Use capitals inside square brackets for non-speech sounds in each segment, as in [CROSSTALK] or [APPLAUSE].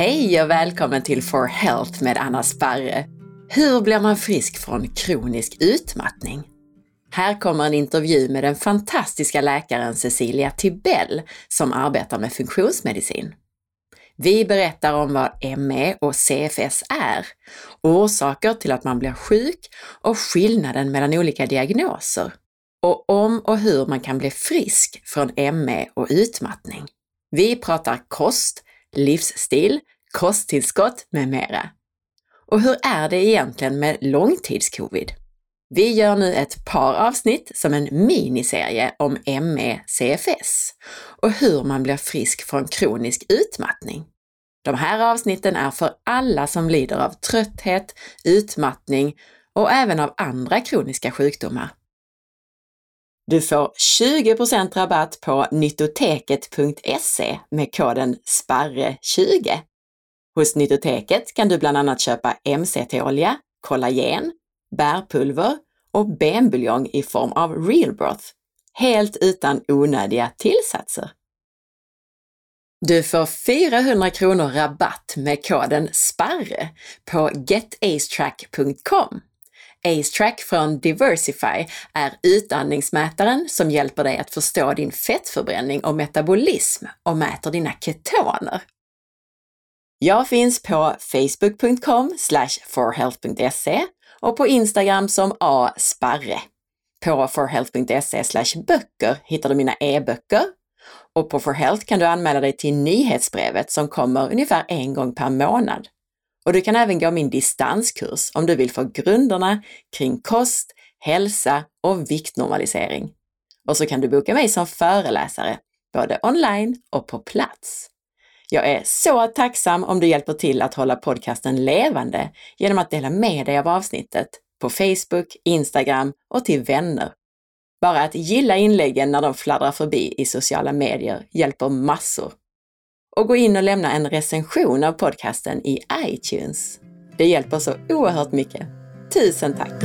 Hej och välkommen till For Health med Anna Sparre. Hur blir man frisk från kronisk utmattning? Här kommer en intervju med den fantastiska läkaren Cecilia Tibell som arbetar med funktionsmedicin. Vi berättar om vad ME och CFS är, orsaker till att man blir sjuk och skillnaden mellan olika diagnoser och om och hur man kan bli frisk från ME och utmattning. Vi pratar kost, livsstil, kosttillskott med mera. Och hur är det egentligen med långtidscovid? Vi gör nu ett par avsnitt som en miniserie om ME-CFS och hur man blir frisk från kronisk utmattning. De här avsnitten är för alla som lider av trötthet, utmattning och även av andra kroniska sjukdomar. Du får 20% rabatt på nyttoteket.se med koden SPARRE20. Hos Nytoteket kan du bland annat köpa MCT-olja, kollagen, bärpulver och benbuljong i form av real broth, helt utan onödiga tillsatser. Du får 400 kronor rabatt med koden SPARRE på getacetrack.com. AceTrack från Diversify är utandningsmätaren som hjälper dig att förstå din fettförbränning och metabolism och mäter dina ketoner. Jag finns på facebook.com forhealth.se och på Instagram som asparre. På forhealth.se böcker hittar du mina e-böcker och på forhealth kan du anmäla dig till nyhetsbrevet som kommer ungefär en gång per månad. Och du kan även gå min distanskurs om du vill få grunderna kring kost, hälsa och viktnormalisering. Och så kan du boka mig som föreläsare, både online och på plats. Jag är så tacksam om du hjälper till att hålla podcasten levande genom att dela med dig av avsnittet på Facebook, Instagram och till vänner. Bara att gilla inläggen när de fladdrar förbi i sociala medier hjälper massor och gå in och lämna en recension av podcasten i iTunes. Det hjälper så oerhört mycket. Tusen tack!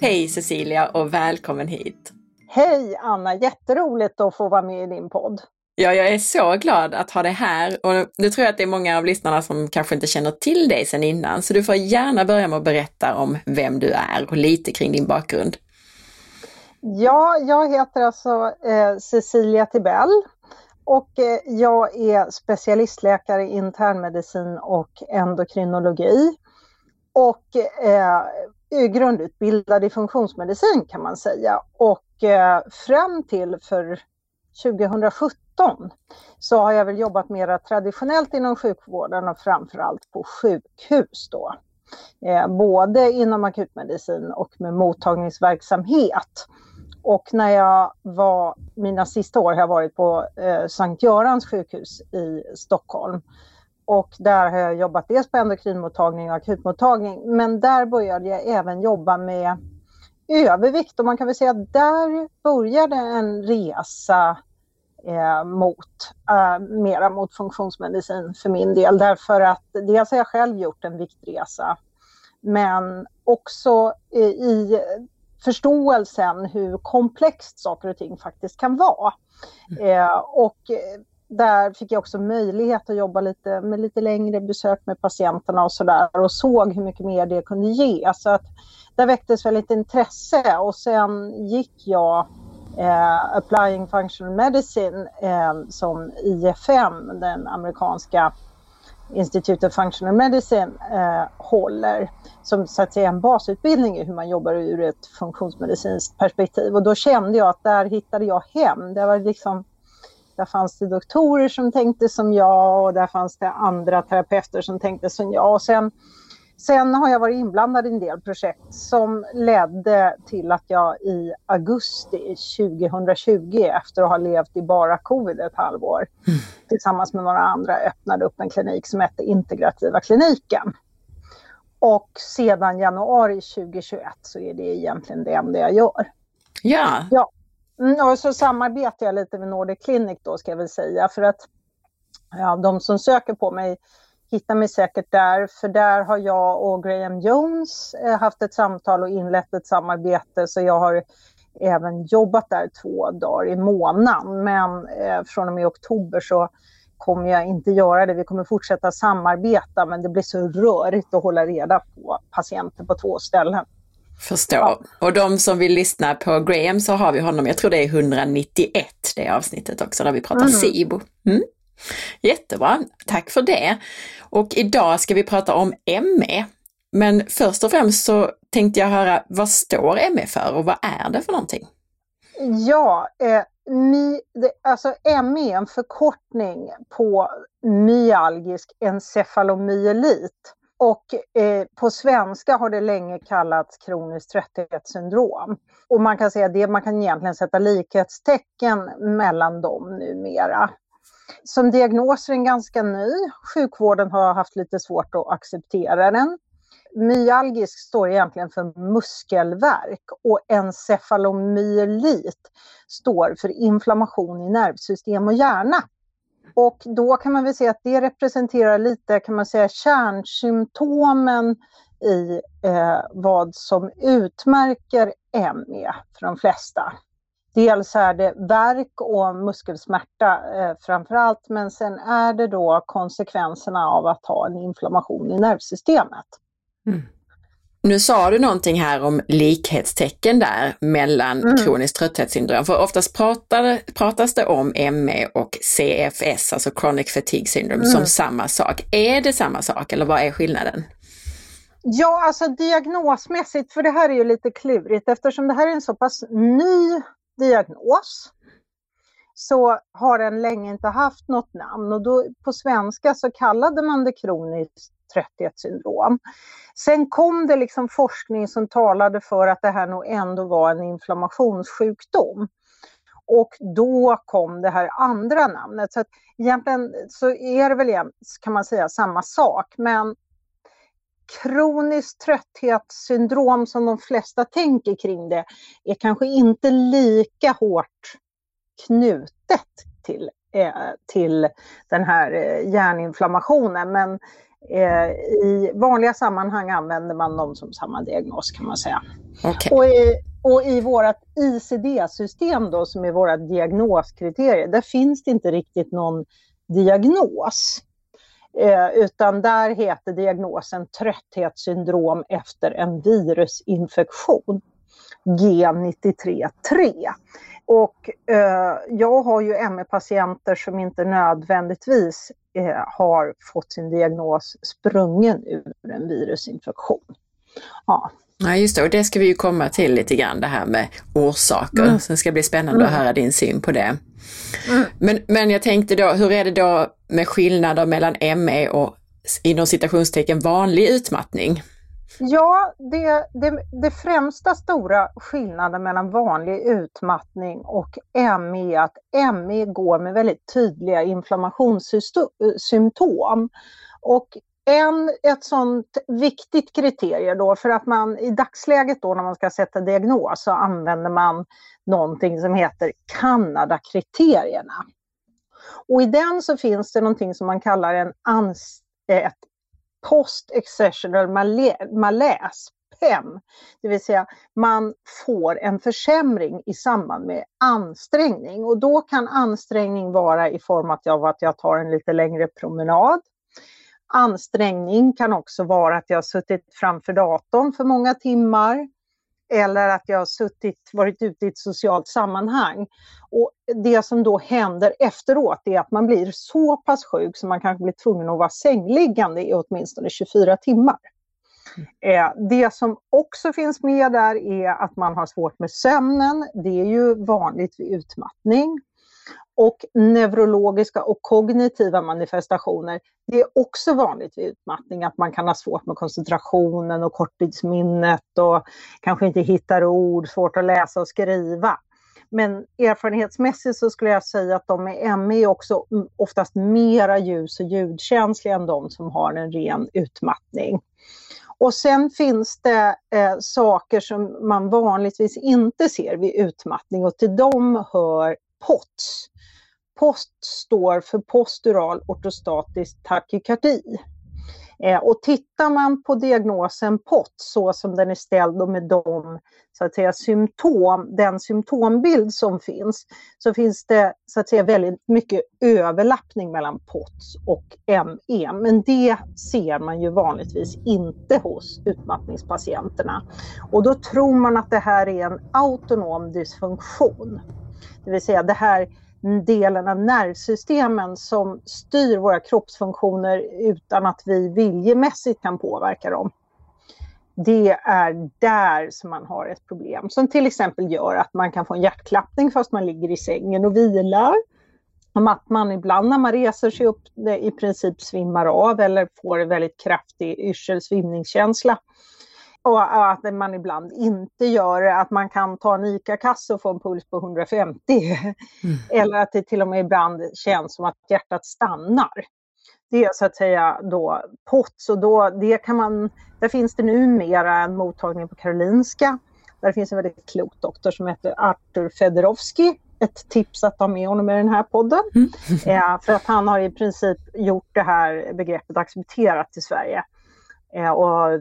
Hej Cecilia och välkommen hit! Hej Anna, jätteroligt att få vara med i din podd. Ja, jag är så glad att ha dig här och nu tror jag att det är många av lyssnarna som kanske inte känner till dig sedan innan, så du får gärna börja med att berätta om vem du är och lite kring din bakgrund. Ja, jag heter alltså eh, Cecilia Tibell och eh, jag är specialistläkare i internmedicin och endokrinologi. Och eh, grundutbildad i funktionsmedicin kan man säga. Och eh, fram till för 2017 så har jag väl jobbat mer traditionellt inom sjukvården och framförallt på sjukhus då. Eh, både inom akutmedicin och med mottagningsverksamhet. Och när jag var, mina sista år har jag varit på eh, Sankt Görans sjukhus i Stockholm. Och där har jag jobbat dels på endokrinmottagning och akutmottagning, men där började jag även jobba med övervikt och man kan väl säga att där började en resa eh, mot, eh, mera mot funktionsmedicin för min del. Därför att dels har jag själv gjort en viktresa, men också i förståelsen hur komplext saker och ting faktiskt kan vara. Mm. Eh, och där fick jag också möjlighet att jobba lite med lite längre besök med patienterna och sådär och såg hur mycket mer det kunde ge. Så att där väcktes väldigt intresse och sen gick jag eh, Applying Functional Medicine eh, som IFM, den amerikanska Institute of Functional Medicine eh, håller som så att säga en basutbildning i hur man jobbar ur ett funktionsmedicinskt perspektiv. Och då kände jag att där hittade jag hem. Det var liksom, där fanns det doktorer som tänkte som jag och där fanns det andra terapeuter som tänkte som jag. Och sen Sen har jag varit inblandad i en del projekt som ledde till att jag i augusti 2020 efter att ha levt i bara covid ett halvår mm. tillsammans med några andra öppnade upp en klinik som hette Integrativa kliniken. Och sedan januari 2021 så är det egentligen det enda jag gör. Ja. ja. Mm, och så samarbetar jag lite med Nordic Clinic då ska jag väl säga för att ja, de som söker på mig hittar mig säkert där, för där har jag och Graham Jones eh, haft ett samtal och inlett ett samarbete, så jag har även jobbat där två dagar i månaden. Men eh, från och med oktober så kommer jag inte göra det. Vi kommer fortsätta samarbeta men det blir så rörigt att hålla reda på patienter på två ställen. Förstår. Ja. Och de som vill lyssna på Graham så har vi honom, jag tror det är 191 det avsnittet också där vi pratar mm. SIBO. Mm. Jättebra, tack för det. Och idag ska vi prata om ME. Men först och främst så tänkte jag höra, vad står ME för och vad är det för någonting? Ja, eh, my, det, alltså ME är en förkortning på myalgisk encefalomyelit. Och eh, på svenska har det länge kallats kroniskt trötthetssyndrom. Och man kan säga att man kan egentligen sätta likhetstecken mellan dem numera. Som diagnos är den ganska ny. Sjukvården har haft lite svårt att acceptera den. Myalgisk står egentligen för muskelvärk och encefalomyelit står för inflammation i nervsystem och hjärna. Och då kan man väl säga att det representerar lite kan man säga kärnsymptomen i eh, vad som utmärker ME för de flesta. Dels är det värk och muskelsmärta eh, framför allt, men sen är det då konsekvenserna av att ha en inflammation i nervsystemet. Mm. Nu sa du någonting här om likhetstecken där mellan mm. kroniskt trötthetssyndrom, för oftast pratar, pratas det om ME och CFS, alltså chronic fatigue syndrome, mm. som samma sak. Är det samma sak eller vad är skillnaden? Ja, alltså diagnosmässigt, för det här är ju lite klurigt eftersom det här är en så pass ny diagnos så har den länge inte haft något namn och då på svenska så kallade man det kroniskt trötthetssyndrom. Sen kom det liksom forskning som talade för att det här nog ändå var en inflammationssjukdom. Och då kom det här andra namnet. Så att egentligen så är det väl kan man säga samma sak, men kroniskt trötthetssyndrom som de flesta tänker kring det är kanske inte lika hårt knutet till, eh, till den här eh, hjärninflammationen. Men eh, i vanliga sammanhang använder man dem som samma diagnos kan man säga. Okay. Och, i, och i vårt ICD-system då som är våra diagnoskriterier, där finns det inte riktigt någon diagnos. Eh, utan där heter diagnosen trötthetssyndrom efter en virusinfektion. G93-3. Och eh, jag har ju ME-patienter som inte nödvändigtvis eh, har fått sin diagnos sprungen ur en virusinfektion. Ja. Ja just det, och det ska vi ju komma till lite grann det här med orsaker. Mm. Så det ska bli spännande mm. att höra din syn på det. Mm. Men, men jag tänkte då, hur är det då med skillnader mellan ME och inom citationstecken vanlig utmattning? Ja, det, det, det, främsta stora skillnaden mellan vanlig utmattning och ME är att ME går med väldigt tydliga inflammationssymptom. Och en, ett sånt viktigt kriterium då, för att man i dagsläget då när man ska sätta diagnos så använder man någonting som heter Kanada-kriterierna. Och i den så finns det någonting som man kallar en ans ett post-exertional maläs, PEM. Det vill säga man får en försämring i samband med ansträngning och då kan ansträngning vara i form av att jag tar en lite längre promenad. Ansträngning kan också vara att jag har suttit framför datorn för många timmar eller att jag har suttit, varit ute i ett socialt sammanhang. Och det som då händer efteråt är att man blir så pass sjuk så man kanske blir tvungen att vara sängliggande i åtminstone 24 timmar. Eh, det som också finns med där är att man har svårt med sömnen. Det är ju vanligt vid utmattning och neurologiska och kognitiva manifestationer. Det är också vanligt vid utmattning att man kan ha svårt med koncentrationen och korttidsminnet och kanske inte hittar ord, svårt att läsa och skriva. Men erfarenhetsmässigt så skulle jag säga att de med ME är också oftast mera ljus och ljudkänsliga än de som har en ren utmattning. Och sen finns det eh, saker som man vanligtvis inte ser vid utmattning och till dem hör POTS. POST står för postural ortostatisk takykardi. Eh, och tittar man på diagnosen POT så som den är ställd och med de så att säga, symptom, den symptombild som finns, så finns det så att säga väldigt mycket överlappning mellan POTS och ME. Men det ser man ju vanligtvis inte hos utmattningspatienterna. Och då tror man att det här är en autonom dysfunktion. Det vill säga det här delen av nervsystemen som styr våra kroppsfunktioner utan att vi viljemässigt kan påverka dem. Det är där som man har ett problem som till exempel gör att man kan få en hjärtklappning fast man ligger i sängen och vilar. Om att man ibland när man reser sig upp i princip svimmar av eller får en väldigt kraftig yrsel svimningskänsla. Och att man ibland inte gör det, att man kan ta en ICA-kasse och få en puls på 150. Mm. Eller att det till och med ibland känns som att hjärtat stannar. Det är så att säga då POTS och då, det kan man, där finns det numera en mottagning på Karolinska. Där finns en väldigt klok doktor som heter Artur Federowski. Ett tips att ta med honom i den här podden. Mm. [LAUGHS] eh, för att han har i princip gjort det här begreppet accepterat i Sverige. Eh, och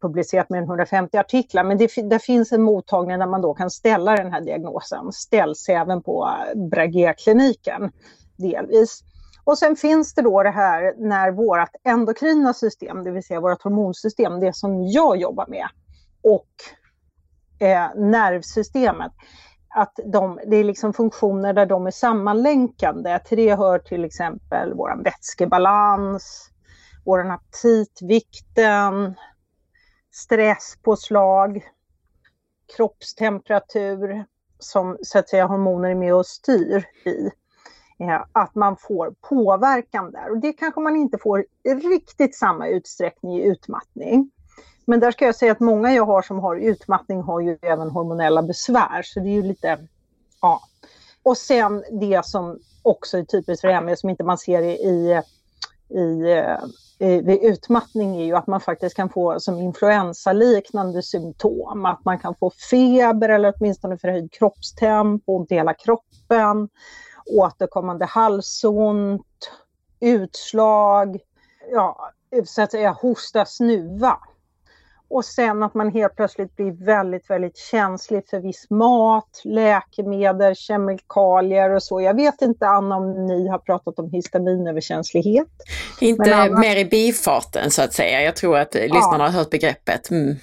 publicerat med 150 artiklar, men det, det, finns en mottagning där man då kan ställa den här diagnosen. Ställs även på eh, Bragé-kliniken delvis. Och sen finns det då det här när vårt endokrina system, det vill säga vårt hormonsystem, det som jag jobbar med, och eh, nervsystemet, att de, det är liksom funktioner där de är sammanlänkande. Till det hör till exempel vår vätskebalans, vår aptit, vikten, stresspåslag, kroppstemperatur som så att säga hormoner är med och styr i. Eh, att man får påverkan där och det kanske man inte får i riktigt samma utsträckning i utmattning. Men där ska jag säga att många jag har som har utmattning har ju även hormonella besvär så det är ju lite, ja. Och sen det som också är typiskt för ME som inte man ser i, i, i Eh, vid utmattning är ju att man faktiskt kan få som influensaliknande symptom. Att man kan få feber eller åtminstone förhöjd kroppstempo, ont i hela kroppen, återkommande halsont, utslag, ja, så att säga hosta, snuva. Och sen att man helt plötsligt blir väldigt, väldigt känslig för viss mat, läkemedel, kemikalier och så. Jag vet inte Anna om ni har pratat om histaminöverkänslighet? Inte annars... mer i bifarten så att säga. Jag tror att lyssnarna ja. har hört begreppet. Mm.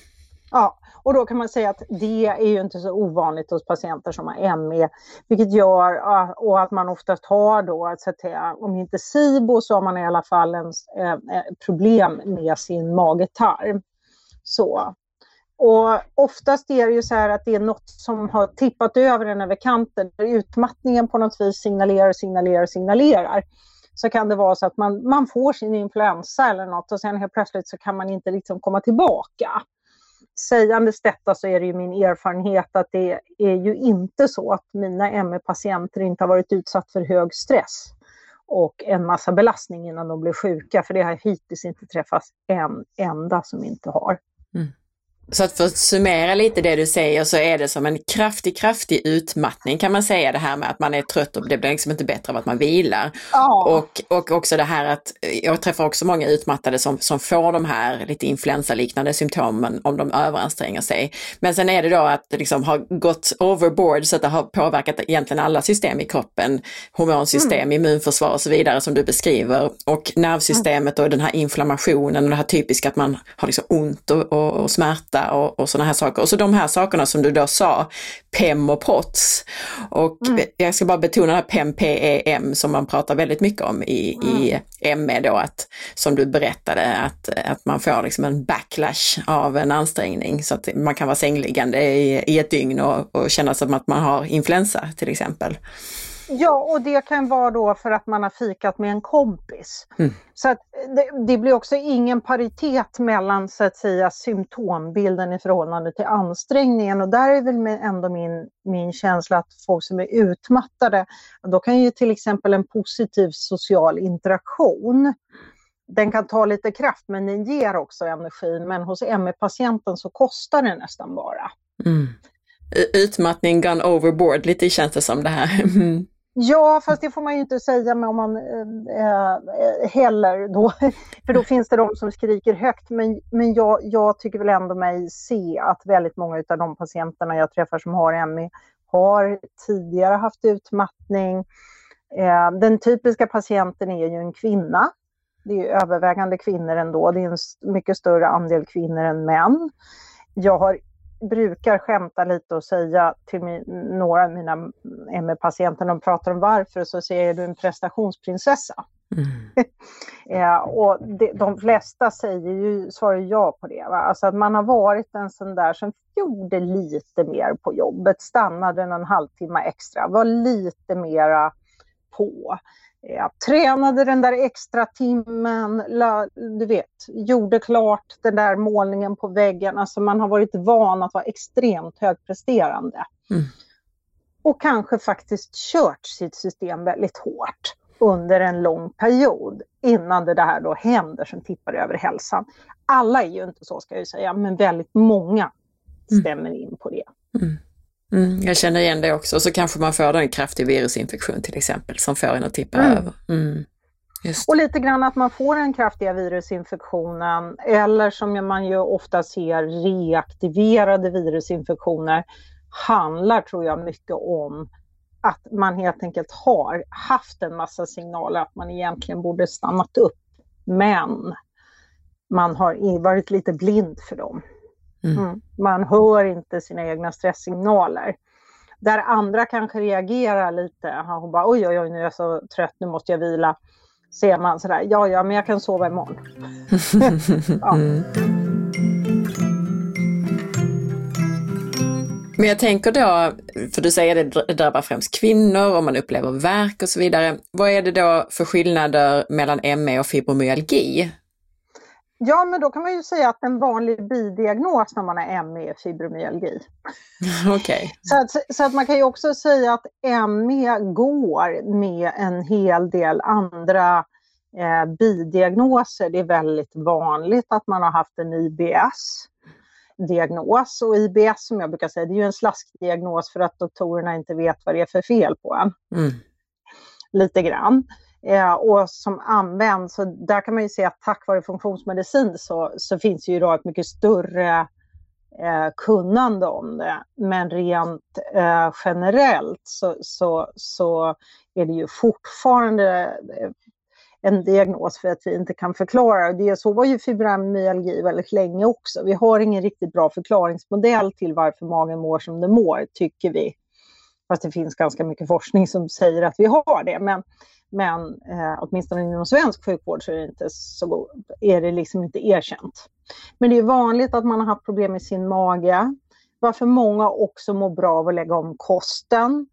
Ja, och då kan man säga att det är ju inte så ovanligt hos patienter som har ME, vilket gör och att man oftast har då, att säga, om inte SIBO så har man i alla fall en, eh, problem med sin mage-tarm. Så. Och oftast är det ju så här att det är något som har tippat över den över kanten. Utmattningen på något vis signalerar, signalerar, signalerar. Så kan det vara så att man, man får sin influensa eller något och sen helt plötsligt så kan man inte liksom komma tillbaka. Sägandes detta så är det ju min erfarenhet att det är ju inte så att mina ME-patienter inte har varit utsatt för hög stress och en massa belastning innan de blir sjuka, för det har hittills inte träffats en enda som inte har. Mm. Så att för att summera lite det du säger så är det som en kraftig, kraftig utmattning kan man säga det här med att man är trött och det blir liksom inte bättre av att man vilar. Oh. Och, och också det här att jag träffar också många utmattade som, som får de här lite influensaliknande symptomen om de överanstränger sig. Men sen är det då att det liksom har gått overboard så att det har påverkat egentligen alla system i kroppen. Hormonsystem, mm. immunförsvar och så vidare som du beskriver. Och nervsystemet och den här inflammationen och det här typiska att man har liksom ont och, och, och smärta smärta och, och sådana här saker. Och så de här sakerna som du då sa, PEM och POTS. Och mm. jag ska bara betona PEM, PEM som man pratar väldigt mycket om i, mm. i ME då, att, som du berättade, att, att man får liksom en backlash av en ansträngning så att man kan vara sängliggande i, i ett dygn och, och känna som att man har influensa till exempel. Ja, och det kan vara då för att man har fikat med en kompis. Mm. Så att det, det, blir också ingen paritet mellan så att säga symptombilden i förhållande till ansträngningen och där är väl ändå min, min känsla att folk som är utmattade, då kan ju till exempel en positiv social interaktion den kan ta lite kraft men den ger också energin. Men hos ME-patienten så kostar det nästan bara. Mm. Utmattning gone overboard, lite känns det som det här. [LAUGHS] Ja, fast det får man ju inte säga om man eh, eh, äh, heller då. [LAUGHS] För då finns det de som skriker högt. Men, men jag, jag tycker väl ändå mig se att väldigt många av de patienterna jag träffar som har ME har tidigare haft utmattning. Äh, den typiska patienten är ju en kvinna. Det är övervägande kvinnor ändå. Det är en mycket större andel kvinnor än män. Jag har brukar skämta lite och säga till min, några av mina ME-patienter, de pratar om varför, så säger du en prestationsprinsessa. Mm. ja, [LAUGHS] och det, de flesta säger ju, svarar ja på det. Va? Alltså att man har varit en sån där som gjorde lite mer på jobbet, stannade en halvtimme extra, var lite mera på. Jag tränade den där extra timmen, du vet, gjorde klart den där målningen på väggen. Alltså man har varit van att vara extremt högpresterande. Mm. Och kanske faktiskt kört sitt system väldigt hårt under en lång period innan det där då händer som tippar över hälsan. Alla är ju inte så ska jag säga, men väldigt många mm. stämmer mm. in på det. Mm. Mm, jag känner igen det också. Så kanske man får en kraftig virusinfektion till exempel som får en att tippa mm. över. Mm. Och lite grann att man får den kraftiga virusinfektionen eller som man ju ofta ser reaktiverade virusinfektioner handlar tror jag mycket om att man helt enkelt har haft en massa signaler att man egentligen borde stannat upp. Men man har varit lite blind för dem. Mm. mm. Man hör inte sina egna stresssignaler. Där andra kanske reagerar lite. Hon bara oj, oj, oj, nu är jag så trött, nu måste jag vila. Ser man sådär, ja, ja, men jag kan sova imorgon. [LAUGHS] ja. Mm. Men jag tänker då, för du säger att det drabbar främst kvinnor och man upplever värk och så vidare. Vad är det då för skillnader mellan ME och fibromyalgi? Ja, men då kan man ju säga att en vanlig bidiagnos när man har ME är fibromyalgi. [LAUGHS] Okay. Så, att, så att man kan ju också säga att ME går med en hel del andra eh, bidiagnoser. Det är väldigt vanligt att man har haft en IBS diagnos och IBS som jag brukar säga, det är ju en slaskdiagnos för att doktorerna inte vet vad det är för fel på en. Mm. Lite grann Eh, och som används. Så där kan man ju se att tack vare funktionsmedicin så, så finns ju idag ett mycket större eh, kunnande om det. Men rent eh, generellt så, så, så är det ju fortfarande eh, en diagnos för att vi inte kan förklara. Det, så var ju fibromyalgi väldigt länge också. Vi har ingen riktigt bra förklaringsmodell till varför magen mår som den mår, tycker vi. Fast det finns ganska mycket forskning som säger att vi har det. Men, men eh, åtminstone inom svensk sjukvård så är det, inte så god, är det liksom inte erkänt. Men det är vanligt att man har haft problem med sin mage. Varför många också mår bra av att lägga om kosten.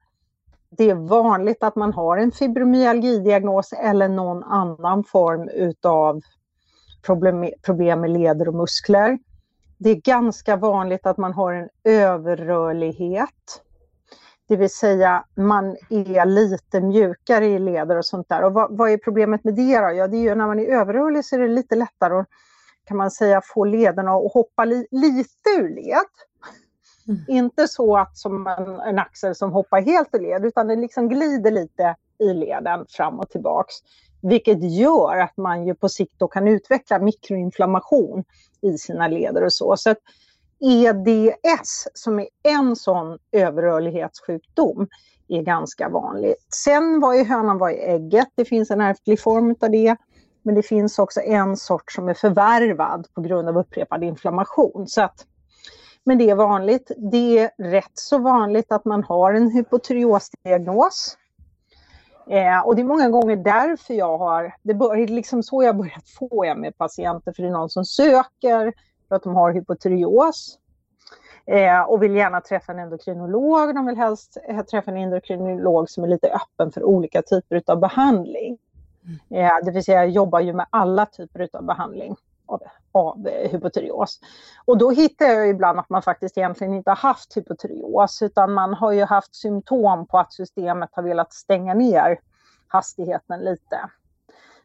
Det är vanligt att man har en fibromyalgidiagnos eller någon annan form utav problem, problem med leder och muskler. Det är ganska vanligt att man har en överrörlighet det vill säga man är lite mjukare i leder och sånt där. Och vad, vad är problemet med det då? Ja, det är ju när man är överrörlig så är det lite lättare att kan man säga få lederna att hoppa li, lite ur led. Mm. Inte så att som en, en, axel som hoppar helt ur led utan det liksom glider lite i leden fram och tillbaks. Vilket gör att man ju på sikt då kan utveckla mikroinflammation i sina leder och så. så EDS som är en sån överrörlighetssjukdom är ganska vanlig. Sen var ju hönan var i ägget, det finns en ärftlig form av det. Men det finns också en sort som är förvärvad på grund av upprepad inflammation. Så att, men det är vanligt. Det är rätt så vanligt att man har en hypotyreosdiagnos. Eh, och det är många gånger därför jag har, det är liksom så jag börjat få med patienter, för det är någon som söker för att de har hypotyreos. Eh, och vill gärna träffa en endokrinolog. De vill helst eh, träffa en endokrinolog som är lite öppen för olika typer av behandling. Mm. Eh, det vill säga jobbar ju med alla typer av behandling av, av hypotyreos. Och då hittar jag ibland att man faktiskt egentligen inte har haft hypotyreos utan man har ju haft symptom på att systemet har velat stänga ner hastigheten lite.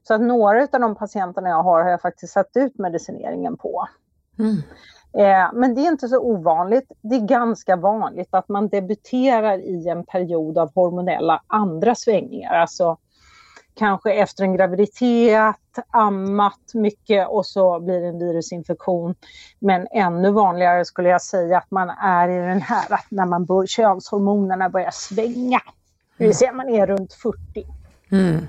Så att några av de patienterna jag har har jag faktiskt satt ut medicineringen på. Mm. Eh, men det är inte så ovanligt. Det är ganska vanligt att man debuterar i en period av hormonella andra svängningar. Alltså kanske efter en graviditet, ammat mycket och så blir det en virusinfektion. Men ännu vanligare skulle jag säga att man är i den här att när man bör, könshormonerna börjar svänga. Det vill säga man är runt 40. Mm.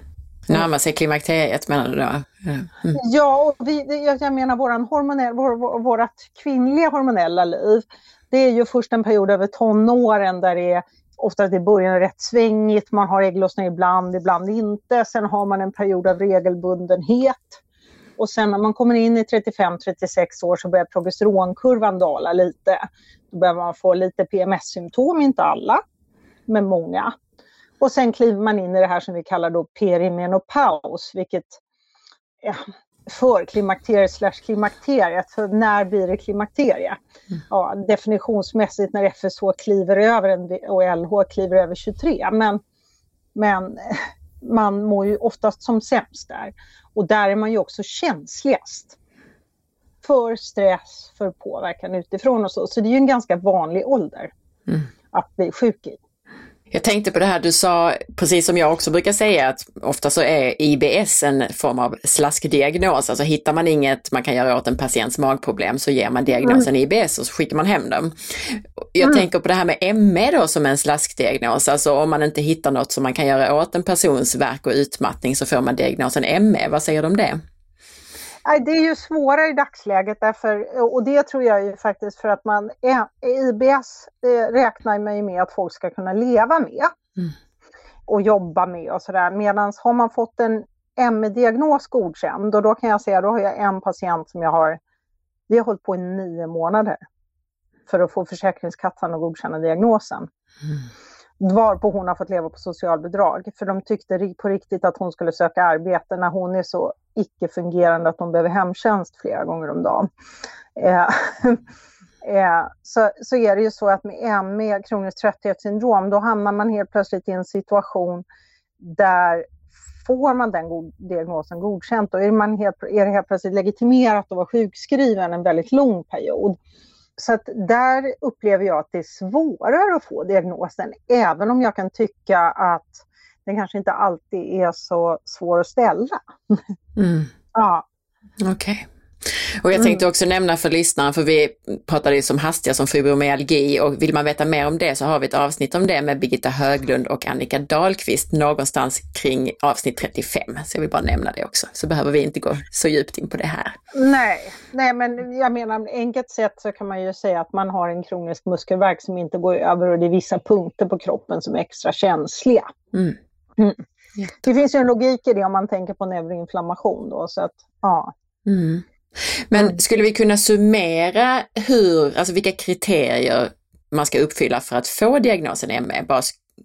Närmar sig klimakteriet menar du då? Mm. Ja, och vi, jag menar våran hormonell, vår, vårt kvinnliga hormonella liv, det är ju först en period över tonåren där det är ofta i början rätt svängigt, man har ägglossning ibland, ibland inte. Sen har man en period av regelbundenhet. Och sen när man kommer in i 35-36 år så börjar progesteronkurvan dala lite. Då börjar man få lite PMS-symptom, inte alla, men många. Och sen kliver man in i det här som vi kallar då perimenopaus, vilket ja, förklimakteriet slash klimakteriet. För när blir det klimakterie? Mm. Ja, definitionsmässigt när FSH kliver över en, och LH kliver över 23. Men, men [LAUGHS] man mår ju oftast som sämst där. Och där är man ju också känsligast för stress, för påverkan utifrån och så. Så det är ju en ganska vanlig ålder mm. att bli sjuk i. Jag tänkte på det här du sa, precis som jag också brukar säga, att ofta så är IBS en form av slaskdiagnos. Alltså hittar man inget man kan göra åt en patients magproblem så ger man diagnosen mm. IBS och så skickar man hem dem. Jag mm. tänker på det här med ME då som en slaskdiagnos. Alltså om man inte hittar något som man kan göra åt en persons verk och utmattning så får man diagnosen ME. Vad säger du om det? Det är ju svårare i dagsläget därför, och det tror jag ju faktiskt för att man, IBS räknar man ju med att folk ska kunna leva med mm. och jobba med och sådär. Medan har man fått en ME-diagnos godkänd och då kan jag säga, då har jag en patient som jag har, vi har hållit på i nio månader för att få Försäkringskassan att godkänna diagnosen. Mm varpå hon har fått leva på socialbidrag. För de tyckte på riktigt att hon skulle söka arbete när hon är så icke-fungerande att de behöver hemtjänst flera gånger om dagen. Eh, [LAUGHS] eh, så, så är det ju så att med ME, kroniskt trötthetssyndrom, då hamnar man helt plötsligt i en situation där får man den god, diagnosen godkänt, då är, man helt, är det helt plötsligt legitimerat att vara sjukskriven en väldigt lång period. Så att där upplever jag att det är svårare att få diagnosen, även om jag kan tycka att den kanske inte alltid är så svår att ställa. Mm. ja. Okej. Okay. Och jag tänkte mm. också nämna för lyssnaren, för vi pratade ju som hastigast om fibromyalgi och vill man veta mer om det så har vi ett avsnitt om det med Birgitta Höglund och Annika Dahlqvist någonstans kring avsnitt 35. Så jag vill bara nämna det också, så behöver vi inte gå så djupt in på det här. Nej, nej men jag menar enkelt sett så kan man ju säga att man har en kronisk muskelvärk som inte går över och det är vissa punkter på kroppen som är extra känsliga. Mm. Mm. Det finns ju en logik i det om man tänker på neuroinflammation då, så att ja. Mm. Men mm. skulle vi kunna summera hur, alltså vilka kriterier man ska uppfylla för att få diagnosen ME, bara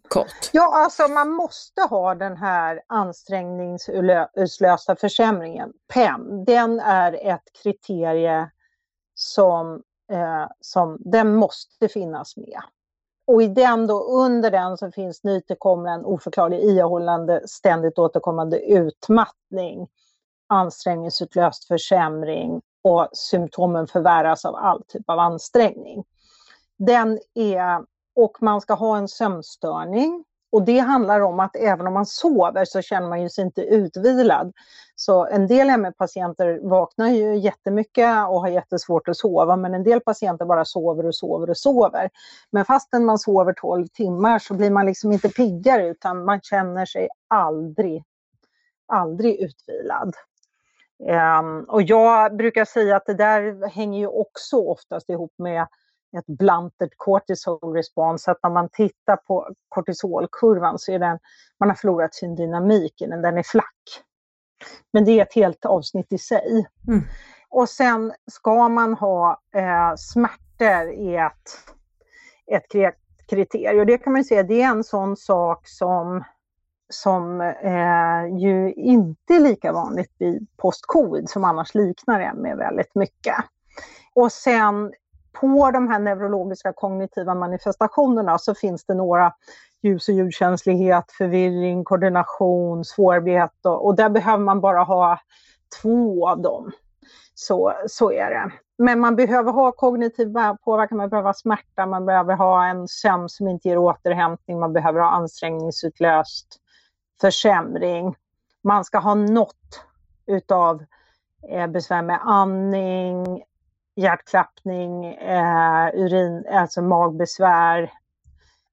kort? Ja, alltså man måste ha den här ansträngningsutlösta försämringen, PEM. Den är ett kriterie som, eh, som den måste finnas med. Och i den då, under den så finns nytillkommen oförklarlig ihållande ständigt återkommande utmattning ansträngningsutlöst försämring och symptomen förvärras av all typ av ansträngning. Den är, och man ska ha en sömnstörning och det handlar om att även om man sover så känner man ju sig inte utvilad. Så en del ME-patienter vaknar ju jättemycket och har jättesvårt att sova, men en del patienter bara sover och sover och sover. Men fastän man sover 12 timmar så blir man liksom inte piggare utan man känner sig aldrig, aldrig utvilad. Um, och jag brukar säga att det där hänger ju också oftast ihop med ett blunted cortisol response, att när man tittar på kortisolkurvan så är den, man har förlorat sin dynamik i den, den är flack. Men det är ett helt avsnitt i sig. Mm. Och sen ska man ha eh, smärtor i ett, ett kriterium. Det kan man säga, det är en sån sak som som eh, ju inte är lika vanligt vid post-covid som annars liknar ME väldigt mycket. Och sen på de här neurologiska kognitiva manifestationerna så finns det några ljus och ljudkänslighet, förvirring, koordination, svårighet och, och där behöver man bara ha två av dem. Så, så är det. Men man behöver ha kognitiv påverkan, man behöver ha smärta, man behöver ha en sömn som inte ger återhämtning, man behöver ha ansträngningsutlöst försämring. Man ska ha något utav eh, besvär med andning, hjärtklappning, eh, urin, alltså magbesvär,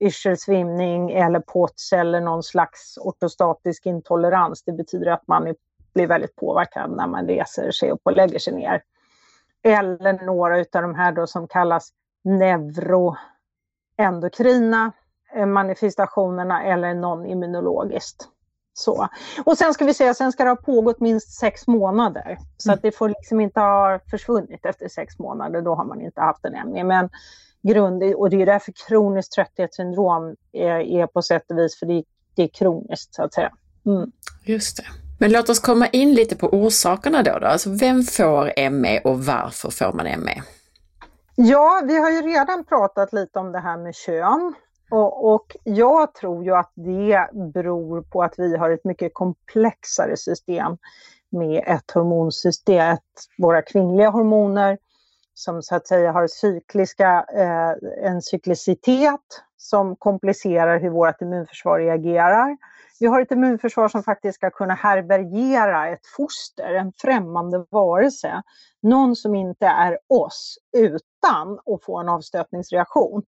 yrselsvimning eller POTS eller någon slags ortostatisk intolerans. Det betyder att man blir väldigt påverkad när man reser sig upp och lägger sig ner. Eller några av de här då som kallas neuroendokrina eh, manifestationerna eller non-immunologiskt. Så. Och sen ska vi säga, sen ska det ha pågått minst sex månader. Så att det får liksom inte ha försvunnit efter sex månader, då har man inte haft en ME. Men grund, och det är därför kroniskt trötthetssyndrom är, är på sätt och vis, för det, det är kroniskt så att säga. Mm. Just det. Men låt oss komma in lite på orsakerna då. då. Alltså vem får ME och varför får man ME? Ja, vi har ju redan pratat lite om det här med kön. Och, och, jag tror ju att det beror på att vi har ett mycket komplexare system med ett hormonsystem, ett, våra kvinnliga hormoner som så att säga har cykliska, eh, en cyklicitet som komplicerar hur vårt immunförsvar reagerar. Vi har ett immunförsvar som faktiskt ska kunna härbärgera ett foster, en främmande varelse. Någon som inte är oss utan att få en avstötningsreaktion.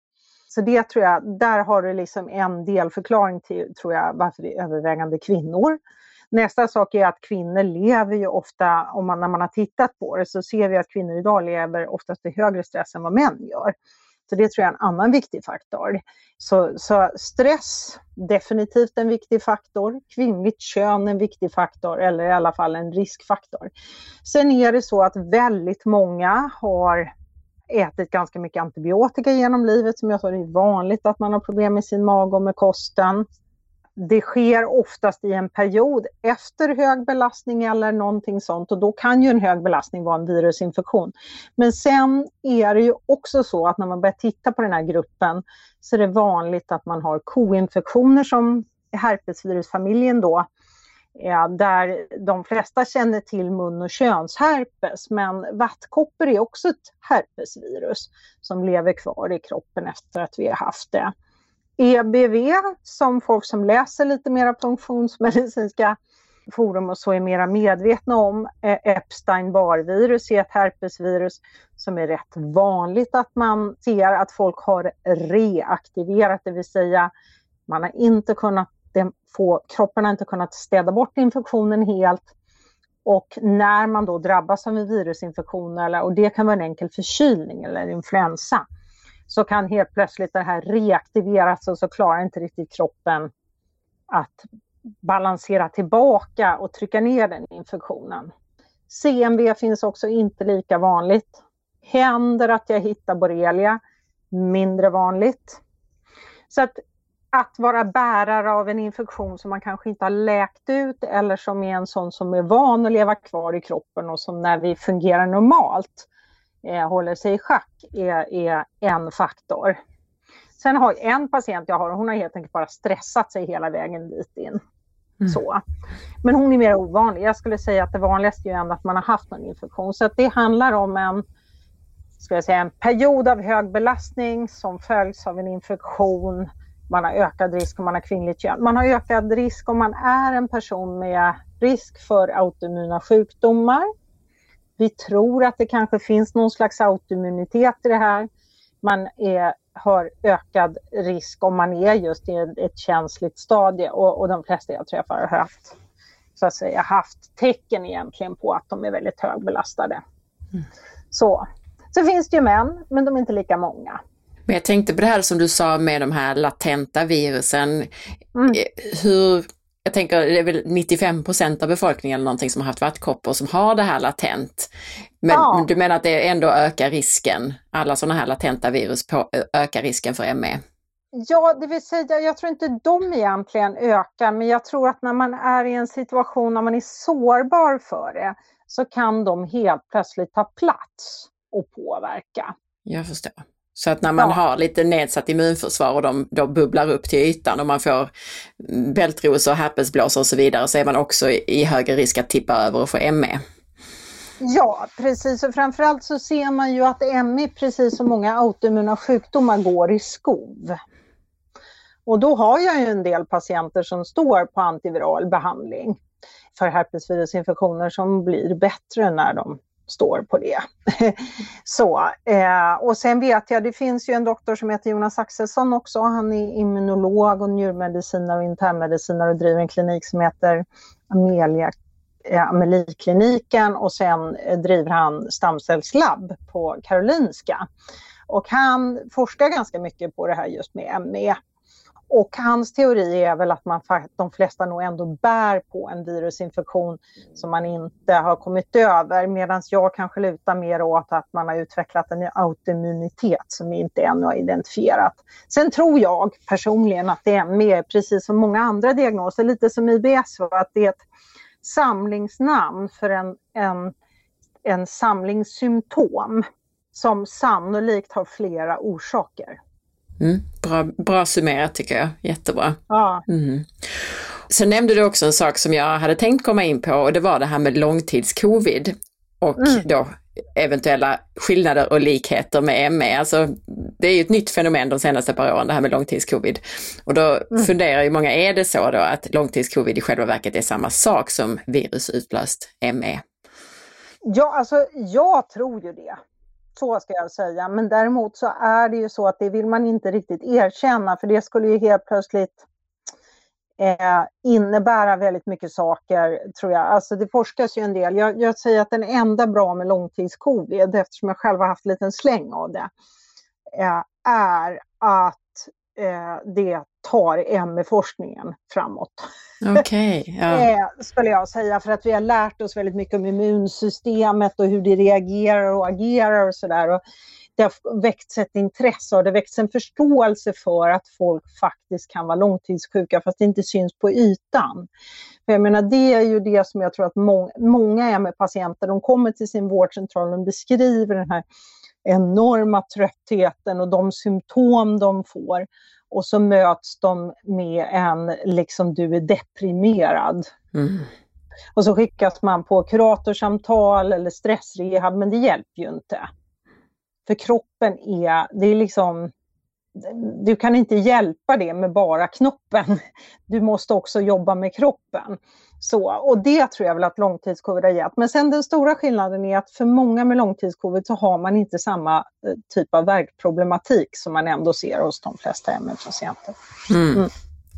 Så det tror jag, där har du liksom en delförklaring till tror jag, varför det är övervägande kvinnor. Nästa sak är att kvinnor lever ju ofta, om man, när man har tittat på det, så ser vi att kvinnor idag lever oftast i högre stress än vad män gör. Så det tror jag är en annan viktig faktor. Så, så stress, definitivt en viktig faktor. Kvinnligt kön en viktig faktor, eller i alla fall en riskfaktor. Sen är det så att väldigt många har ätit ganska mycket antibiotika genom livet som jag sa, det är vanligt att man har problem med sin mage och med kosten. Det sker oftast i en period efter hög belastning eller någonting sånt och då kan ju en hög belastning vara en virusinfektion. Men sen är det ju också så att när man börjar titta på den här gruppen så är det vanligt att man har koinfektioner som herpesvirusfamiljen då Eh, där de flesta känner till mun och könsherpes, men vattkoppor är också ett herpesvirus som lever kvar i kroppen efter att vi har haft det. EBV, som folk som läser lite mer funktionsmedicinska forum och så är mera medvetna om, eh, Epstein-Barr-virus är ett herpesvirus som är rätt vanligt att man ser att folk har reaktiverat, det vill säga man har inte kunnat det få, kroppen har inte kunnat städa bort infektionen helt. Och när man då drabbas av en virusinfektion, eller, och det kan vara en enkel förkylning eller influensa, så kan helt plötsligt det här reaktiveras och så klarar inte riktigt kroppen att balansera tillbaka och trycka ner den infektionen. CMV finns också inte lika vanligt. Händer att jag hittar borrelia, mindre vanligt. Så att att vara bärare av en infektion som man kanske inte har läkt ut eller som är en sån som är van att leva kvar i kroppen och som när vi fungerar normalt eh, håller sig i schack är, är en faktor. Sen har en patient jag har, hon har helt enkelt bara stressat sig hela vägen dit in. Mm. Så. Men hon är mer ovanlig. Jag skulle säga att det vanligaste är ändå att man har haft någon infektion. Så det handlar om en, ska jag säga, en period av hög belastning som följs av en infektion man har ökad risk om man har kvinnligt kön. Man har ökad risk om man är en person med risk för autoimmuna sjukdomar. Vi tror att det kanske finns någon slags autoimmunitet i det här. Man är, har ökad risk om man är just i ett känsligt stadie och, och de flesta jag träffar har haft, så att säga, haft tecken egentligen på att de är väldigt högbelastade. Mm. Så. så finns det ju män, men de är inte lika många. Men jag tänkte på det här som du sa med de här latenta virusen. Mm. Eh, hur, jag tänker det är väl 95 procent av befolkningen eller någonting som har haft vattkoppor som har det här latent. Men ja. du menar att det ändå ökar risken, alla sådana här latenta virus på, ökar risken för ME? Ja, det vill säga jag tror inte de egentligen ökar, men jag tror att när man är i en situation när man är sårbar för det så kan de helt plötsligt ta plats och påverka. Jag förstår. Så att när man ja. har lite nedsatt immunförsvar och de då bubblar upp till ytan och man får bältros och herpesblåsor och så vidare så är man också i högre risk att tippa över och få ME. Ja, precis. Och framförallt så ser man ju att ME, precis som många autoimmuna sjukdomar, går i skov. Och då har jag ju en del patienter som står på antiviral behandling för herpesvirusinfektioner som blir bättre när de står på det. [LAUGHS] så, eh, och sen vet jag, det finns ju en doktor som heter Jonas Axelsson också. Han är immunolog och njurmedicinare och internmedicinare och driver en klinik som heter Amelia eh, Ameliekliniken och sen eh, driver han stamcellslabb på Karolinska. Och han forskar ganska mycket på det här just med ME. Och hans teori är väl att man, de flesta nog ändå bär på en virusinfektion som man inte har kommit över medan jag kanske lutar mer åt att man har utvecklat en autoimmunitet som vi inte ännu har identifierat. Sen tror jag personligen att det är mer, precis som många andra diagnoser, lite som IBS, att det är ett samlingsnamn för en, en, en samling symptom som sannolikt har flera orsaker. Mm, bra, bra summerat tycker jag, jättebra. Ja. Mm. Sen nämnde du också en sak som jag hade tänkt komma in på och det var det här med långtidscovid och mm. då eventuella skillnader och likheter med ME. Alltså, det är ju ett nytt fenomen de senaste par åren det här med långtidscovid. Och då mm. funderar ju många, är det så då att långtidscovid i själva verket är samma sak som virusutlöst ME? Ja, alltså jag tror ju det. Så ska jag säga. Men däremot så är det ju så att det vill man inte riktigt erkänna för det skulle ju helt plötsligt eh, innebära väldigt mycket saker, tror jag. Alltså det forskas ju en del. Jag, jag säger att den enda bra med långtidscovid, eftersom jag själv har haft en liten släng av det, eh, är att det tar ME-forskningen framåt. Okej. [LAUGHS] Okay, eh, skulle jag säga, för att vi har lärt oss väldigt mycket om immunsystemet och hur det reagerar och agerar och sådär. Det har väckts ett intresse och det har väckts en förståelse för att folk faktiskt kan vara långtidssjuka fast det inte syns på ytan. För jag menar, det är ju det som jag tror att må många ME-patienter, de kommer till sin vårdcentral och beskriver den här enorma tröttheten och de symptom de får. Och så möts de med en, liksom du är deprimerad. Mm. Och så skickas man på kuratorsamtal eller stressrehab, men det hjälper ju inte. För kroppen är, det är liksom, du kan inte hjälpa det med bara knoppen. Du måste också jobba med kroppen. Så, och det tror jag väl att långtidscovid har gett. Men sen den stora skillnaden är att för många med långtidscovid så har man inte samma eh, typ av värkproblematik som man ändå ser hos de flesta ME-patienter. Mm. Mm.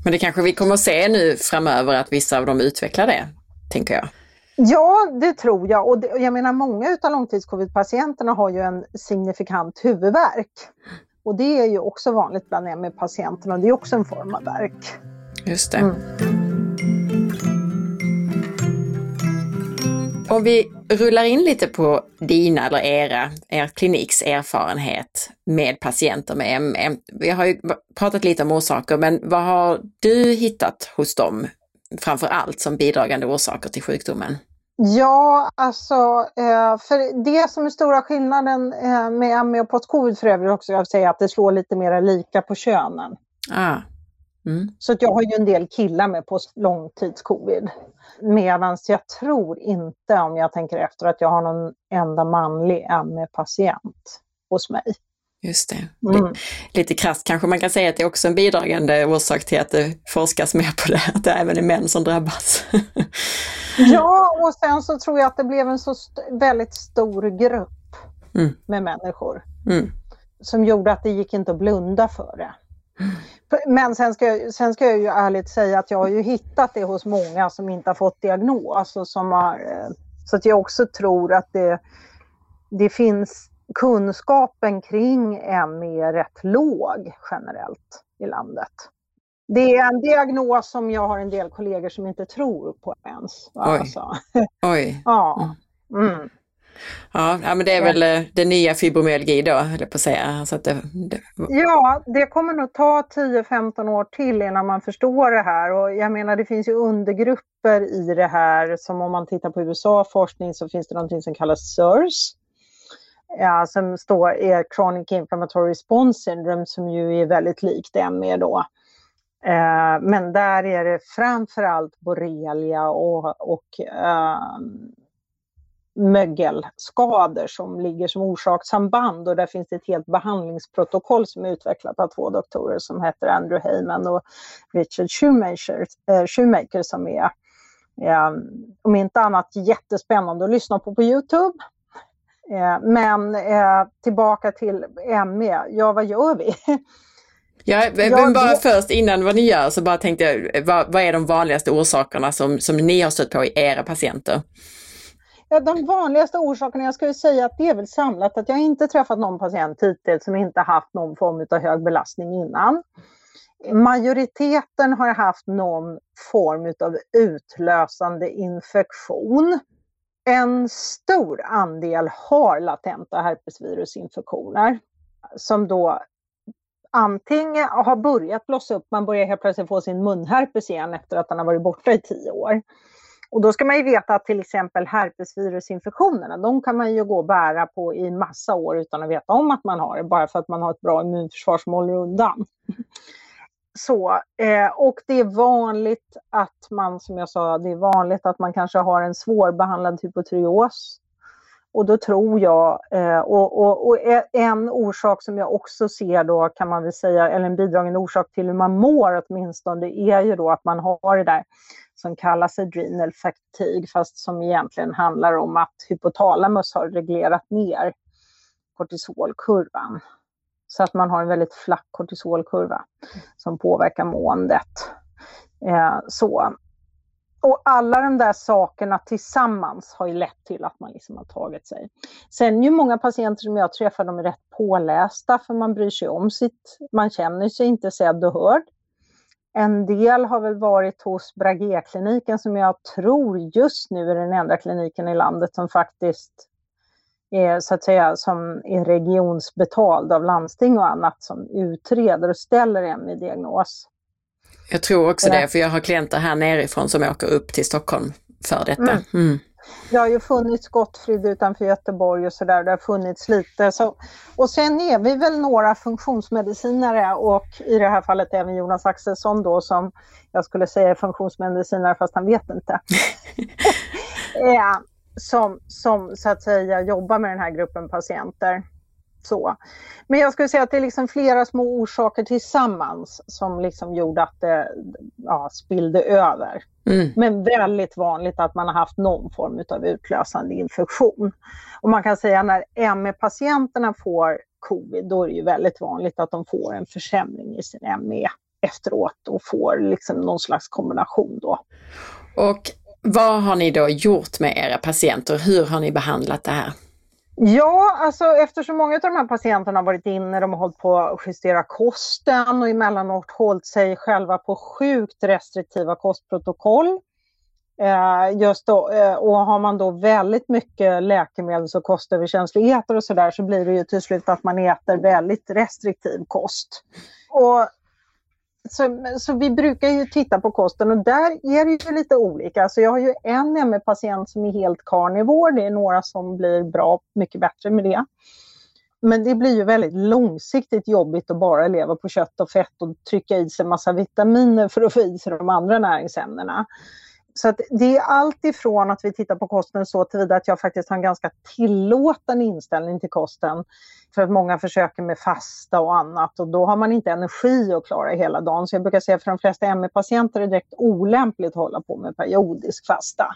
Men det kanske vi kommer att se nu framöver att vissa av dem utvecklar det, tänker jag. Ja, det tror jag. Och det, jag menar många av långtidscovid-patienterna har ju en signifikant huvudvärk. Och det är ju också vanligt bland ME-patienterna. Det är också en form av värk. Just det. Mm. Om vi rullar in lite på dina eller era, er kliniks erfarenhet med patienter med ME. Vi har ju pratat lite om orsaker, men vad har du hittat hos dem framför allt som bidragande orsaker till sjukdomen? Ja, alltså eh, för det som är stora skillnaden eh, med ME och post-covid för övrigt också, jag säga att det slår lite mer lika på könen. Ah. Mm. Så att jag har ju en del killar med post långtidscovid. Medan jag tror inte, om jag tänker efter, att jag har någon enda manlig ME-patient hos mig. Just det. Mm. Lite krasst kanske man kan säga att det är också en bidragande orsak till att det forskas mer på det, att det även är män som drabbas. [LAUGHS] ja, och sen så tror jag att det blev en så st väldigt stor grupp mm. med människor. Mm. Som gjorde att det gick inte att blunda för det. Men sen ska, jag, sen ska jag ju ärligt säga att jag har ju hittat det hos många som inte har fått diagnos. Och som har, eh, så att jag också tror att det, det finns kunskapen kring ME är rätt låg generellt i landet. Det är en diagnos som jag har en del kollegor som inte tror på ens. Oj. Alltså. Oj. [LAUGHS] ja. Mm. Ja, men det är väl eh, det nya fibromyalgi då, höll jag på att säga. Så att det, det... Ja, det kommer nog ta 10-15 år till innan man förstår det här. Och jag menar, det finns ju undergrupper i det här. Som om man tittar på USA-forskning så finns det någonting som kallas SIRS. Ja, som står är Chronic Inflammatory Response Syndrome som ju är väldigt likt ME då. Eh, men där är det framförallt borrelia och, och eh, mögelskador som ligger som orsakssamband och där finns det ett helt behandlingsprotokoll som är utvecklat av två doktorer som heter Andrew Heyman och Richard Shoemaker, eh, Shoemaker som är eh, om inte annat jättespännande att lyssna på på Youtube. Eh, men eh, tillbaka till ME, ja vad gör vi? [LAUGHS] Ja, men bara först innan vad ni gör så bara tänkte jag, vad, vad är de vanligaste orsakerna som, som ni har stött på i era patienter? Ja, de vanligaste orsakerna, jag skulle säga att det är väl samlat att jag inte träffat någon patient hittills som inte haft någon form av hög belastning innan. Majoriteten har haft någon form av utlösande infektion. En stor andel har latenta herpesvirusinfektioner som då antingen har börjat blossa upp, man börjar helt plötsligt få sin munherpes igen efter att den har varit borta i tio år. Och då ska man ju veta att till exempel herpesvirusinfektionerna, de kan man ju gå och bära på i massa år utan att veta om att man har det, bara för att man har ett bra immunförsvar som håller undan. [LAUGHS] Så, eh, och det är vanligt att man, som jag sa, det är vanligt att man kanske har en svårbehandlad hypotyreos. Och då tror jag, eh, och, och, och, e, en orsak som jag också ser då kan man väl säga, eller en bidragande orsak till hur man mår åtminstone, det är ju då att man har det där som kallas adrenal fatigue, fast som egentligen handlar om att hypotalamus har reglerat ner kortisolkurvan. Så att man har en väldigt flack kortisolkurva som påverkar måendet. Eh, så. Och alla de där sakerna tillsammans har ju lett till att man liksom har tagit sig. Sen är ju många patienter som jag träffar, de är rätt pålästa för man bryr sig om sitt, man känner sig inte sedd och hörd. En del har väl varit hos Bragé-kliniken som jag tror just nu är den enda kliniken i landet som faktiskt är, så att säga, som är regionsbetald av landsting och annat som utreder och ställer en i diagnos. Jag tror också det, för jag har klienter här nerifrån som åker upp till Stockholm för detta. Mm. Mm. Det har ju funnits Gottfrid utanför Göteborg och sådär, det har funnits lite. Så, och sen är vi väl några funktionsmedicinare och i det här fallet även Jonas Axelsson då som jag skulle säga är funktionsmedicinare fast han vet inte. ja, [LAUGHS] [LAUGHS] som, som så att säga jobbar med den här gruppen patienter. Så. Men jag skulle säga att det är liksom flera små orsaker tillsammans som liksom gjorde att det ja, spillde över. Mm. Men väldigt vanligt att man har haft någon form av utlösande infektion. Och man kan säga när ME-patienterna får covid, då är det ju väldigt vanligt att de får en försämring i sin ME efteråt och får liksom någon slags kombination då. Och vad har ni då gjort med era patienter? Hur har ni behandlat det här? Ja, alltså eftersom många av de här patienterna har varit inne, de har hållit på att justera kosten och emellanåt hållit sig själva på sjukt restriktiva kostprotokoll. Eh, just då, eh, och har man då väldigt mycket läkemedels och kostöverkänsligheter och sådär så blir det ju till slut att man äter väldigt restriktiv kost. Och så, så, vi brukar ju titta på kosten och där är det ju lite olika. Alltså jag har ju en ME-patient som är helt karnivor. Det är några som blir bra, mycket bättre med det. Men det blir ju väldigt långsiktigt jobbigt att bara leva på kött och fett och trycka i sig massa vitaminer för att få i sig de andra näringsämnena. Så att det är allt ifrån att vi tittar på kosten så tillvida att jag faktiskt har en ganska tillåtande inställning till kosten. För att många försöker med fasta och annat och då har man inte energi att klara hela dagen. Så jag brukar säga för de flesta ME-patienter är det direkt olämpligt att hålla på med periodisk fasta.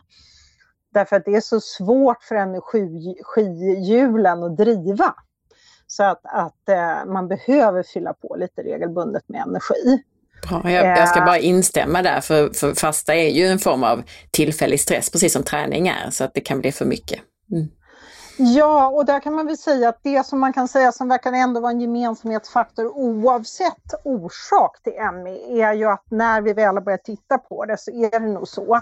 Därför att det är så svårt för energihjulen att driva. Så att, att eh, man behöver fylla på lite regelbundet med energi. Bra, jag, jag, ska bara instämma där, för, för fasta är ju en form av tillfällig stress, precis som träning är, så att det kan bli för mycket. Mm. Ja, och där kan man väl säga att det som man kan säga som verkar ändå vara en gemensamhetsfaktor oavsett orsak till ME är ju att när vi väl har börjat titta på det så är det nog så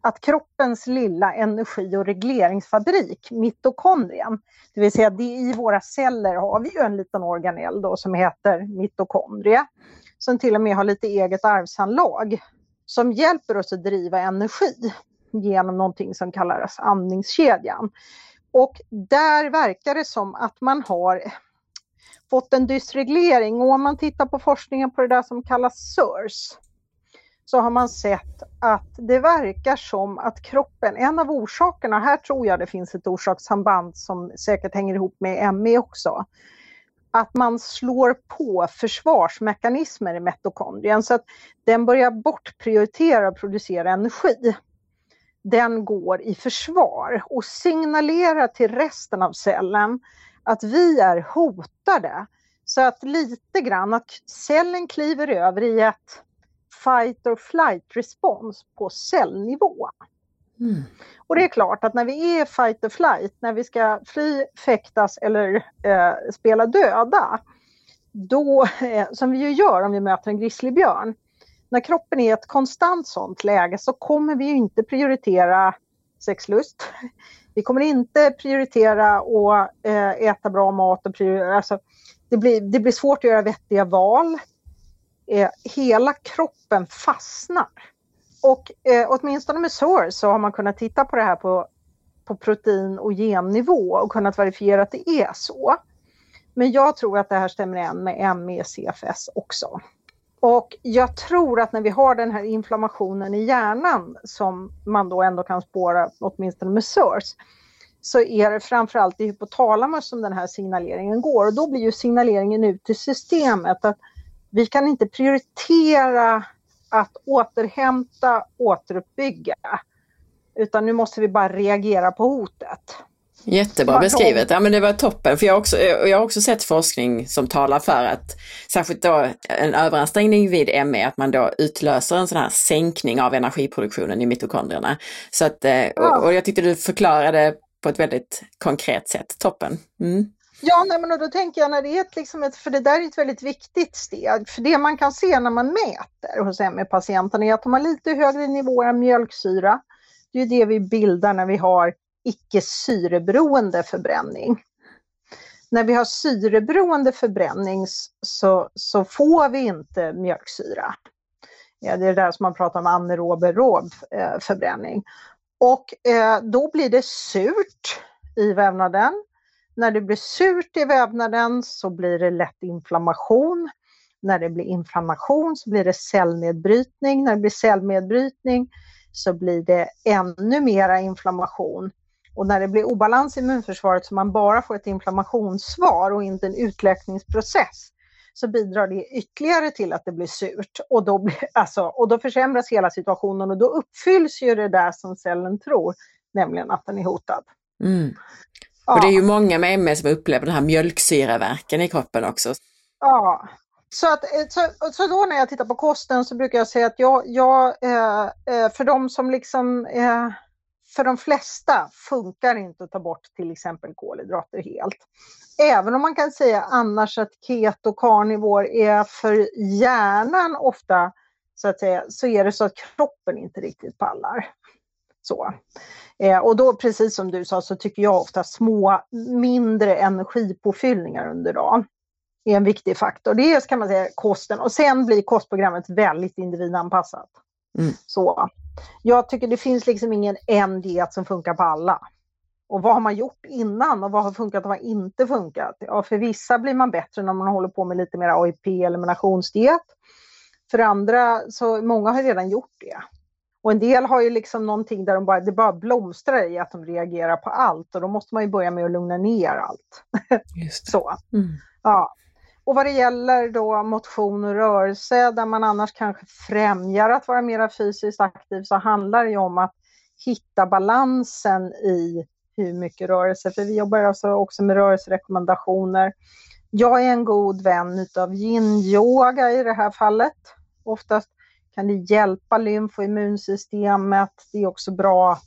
att kroppens lilla energi och regleringsfabrik, mitokondrien, det vill säga det i våra celler har vi ju en liten organell då som heter mitokondrie som till och med har lite eget arvsanlag som hjälper oss att driva energi genom någonting som kallas andningskedjan. Och där verkar det som att man har fått en dysreglering och om man tittar på forskningen på det där som kallas SIRS så har man sett att det verkar som att kroppen, en av orsakerna, här tror jag det finns ett orsakssamband som säkert hänger ihop med ME också, att man slår på försvarsmekanismer i mitokondrien så att den börjar bortprioritera och producera energi. Den går i försvar och signalerar till resten av cellen att vi är hotade. Så att lite grann att cellen kliver över i ett fight or flight respons på cellnivå. Mm. Och det är klart att när vi är fight or flight, när vi ska fly, fäktas eller eh, spela döda, då, eh, som vi ju gör om vi möter en grizzlybjörn, när kroppen är i ett konstant sånt läge så kommer vi ju inte prioritera sexlust. Vi kommer inte prioritera att eh, äta bra mat och prioritera, alltså, det, blir, det blir svårt att göra vettiga val. Eh, hela kroppen fastnar. Och eh, åtminstone med SOURCE så har man kunnat titta på det här på, på protein och gennivå och kunnat verifiera att det är så. Men jag tror att det här stämmer igen med ME, CFS också. Och jag tror att när vi har den här inflammationen i hjärnan som man då ändå kan spåra åtminstone med SIRS så är det framförallt i hypotalamus som den här signaleringen går och då blir ju signaleringen ut till systemet att vi kan inte prioritera att återhämta, återuppbygga. Utan nu måste vi bara reagera på hotet. Jättebra beskrivet, ja men det var toppen. För jag har, också, jag har också sett forskning som talar för att särskilt då en överansträngning vid ME, att man då utlöser en sån här sänkning av energiproduktionen i mitokondrierna. Så att, eh, och, och jag tyckte du förklarade på ett väldigt konkret sätt, toppen. Mm. Ja, nej, men då tänker jag när det är ett, liksom ett, för det där är ett väldigt viktigt steg. För det man kan se när man mäter hos ME-patienterna är att de har lite högre nivåer av mjölksyra. Det är det vi bildar när vi har icke syreberoende förbränning. När vi har syreberoende förbränning så, så får vi inte mjölksyra. Ja, det är det där som man pratar om anaerob aerob förbränning. Och eh, då blir det surt i vävnaden när det blir surt i vävnaden så blir det lätt inflammation. När det blir inflammation så blir det cellnedbrytning. När det blir cellnedbrytning så blir det ännu mera inflammation. Och när det blir obalans i immunförsvaret så man bara får ett inflammationssvar och inte en utläkningsprocess så bidrar det ytterligare till att det blir surt och då, blir, alltså, och då försämras hela situationen och då uppfylls ju det där som cellen tror, nämligen att den är hotad. Mm. Ja. Och det är ju många med MS som upplever den här mjölksyraverken i kroppen också. Ja, så, att, eh, så, så då när jag tittar på kosten så brukar jag säga att jag, jag eh, eh, för de som liksom, för de flesta funkar inte att ta bort till exempel kolhydrater helt. Även om man kan säga annars att keto carnivore är för hjärnan ofta så att säga, så är det så att kroppen inte riktigt pallar. Så. Eh, och då precis som du sa så tycker jag ofta små, mindre energipåfyllningar under dagen är en viktig faktor. Det är kan man säga kosten och sen blir kostprogrammet väldigt individanpassat. Mm. Så. Jag tycker det finns liksom ingen en diet som funkar på alla. Och vad har man gjort innan och vad har funkat och vad har inte funkat? Ja, för vissa blir man bättre när man håller på med lite mer AIP, eliminationsdiet. För andra, så många har redan gjort det. Och en del har ju liksom någonting där de bara, det bara blomstrar i att de reagerar på allt och då måste man ju börja med att lugna ner allt. [LAUGHS] Så. Mm. Ja. Och vad det gäller då motion och rörelse där man annars kanske främjar att vara mera fysiskt aktiv så handlar det ju om att hitta balansen i hur mycket rörelse, för vi jobbar alltså också med rörelserekommendationer. Jag är en god vän utav yin-yoga i det här fallet. Oftast kan det hjälpa lymf och immunsystemet. Det är också bra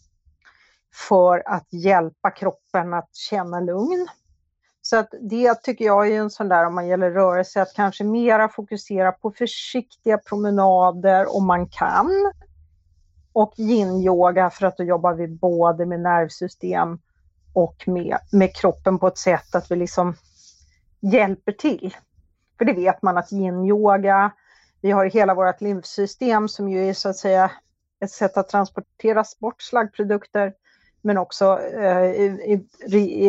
för att hjälpa kroppen att känna lugn. Så att det tycker jag är en sån där, om man gäller rörelse, att kanske mera fokusera på försiktiga promenader om man kan. Och yin-yoga för att då jobbar vi både med nervsystem och med, med kroppen på ett sätt att vi liksom hjälper till. För det vet man att yin-yoga vi har hela vårt lymfsystem som ju är så att säga ett sätt att transportera bort slaggprodukter men också eh,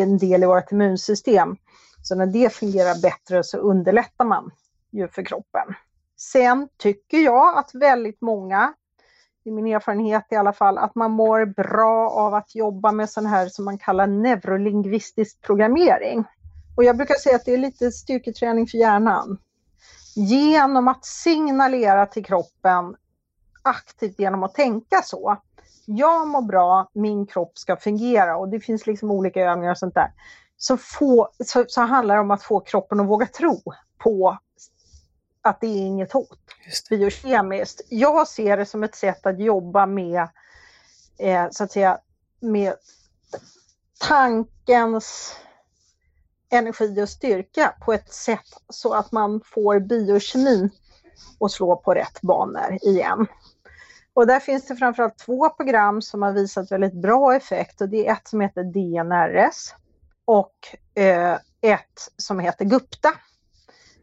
en del i vårt immunsystem. Så när det fungerar bättre så underlättar man ju för kroppen. Sen tycker jag att väldigt många, i min erfarenhet i alla fall, att man mår bra av att jobba med sån här som man kallar neurolingvistisk programmering. Och jag brukar säga att det är lite styrketräning för hjärnan. Genom att signalera till kroppen aktivt genom att tänka så. Jag mår bra, min kropp ska fungera och det finns liksom olika övningar och sånt där. Så, få, så, så handlar det om att få kroppen att våga tro på att det är inget hot biokemiskt. Jag ser det som ett sätt att jobba med, eh, så att säga, med tankens energi och styrka på ett sätt så att man får biokemin att slå på rätt banor igen. Och där finns det framförallt två program som har visat väldigt bra effekt och det är ett som heter DNRS och eh, ett som heter Gupta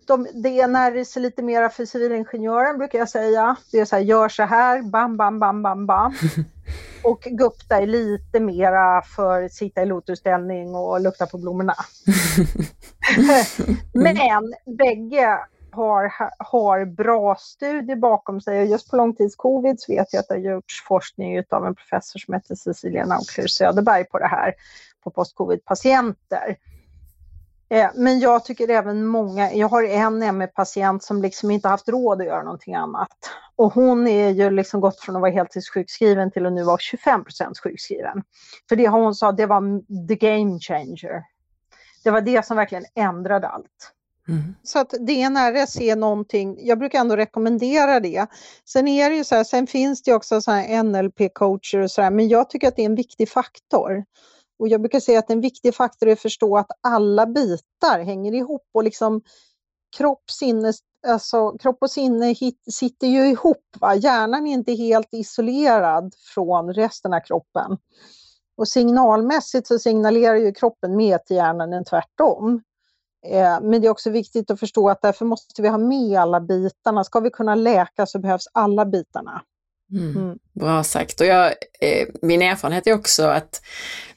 de, det DNRS är lite mera för civilingenjören brukar jag säga. Det är så här, gör så här, bam, bam, bam, bam, bam. [LAUGHS] Och Gupta är lite mera för att sitta i lotusställning och lukta på blommorna. [LAUGHS] Men bägge har, har bra studier bakom sig och just på långtidscovid så vet jag att det har gjorts forskning av en professor som heter Cecilia Naukler Söderberg på det här på postcovid-patienter. Eh, men jag tycker även många, jag har en ME-patient som liksom inte haft råd att göra någonting annat. Och hon är ju liksom gått från att vara heltidssjukskriven till att nu vara 25% sjukskriven. För det hon sa, det var the game changer. Det var det som verkligen ändrade allt. Mm. Så att DNRS är någonting, jag brukar ändå rekommendera det. Sen är det ju så här, sen finns det också så här NLP-coacher och så här, men jag tycker att det är en viktig faktor. Och jag brukar säga att en viktig faktor är att förstå att alla bitar hänger ihop och liksom kropp, sinne, alltså, kropp och sinne hit, sitter ju ihop. Va? Hjärnan är inte helt isolerad från resten av kroppen. Och signalmässigt så signalerar ju kroppen mer till hjärnan än tvärtom. Eh, men det är också viktigt att förstå att därför måste vi ha med alla bitarna. Ska vi kunna läka så behövs alla bitarna. Mm. mm. Bra sagt. Och jag, eh, min erfarenhet är också att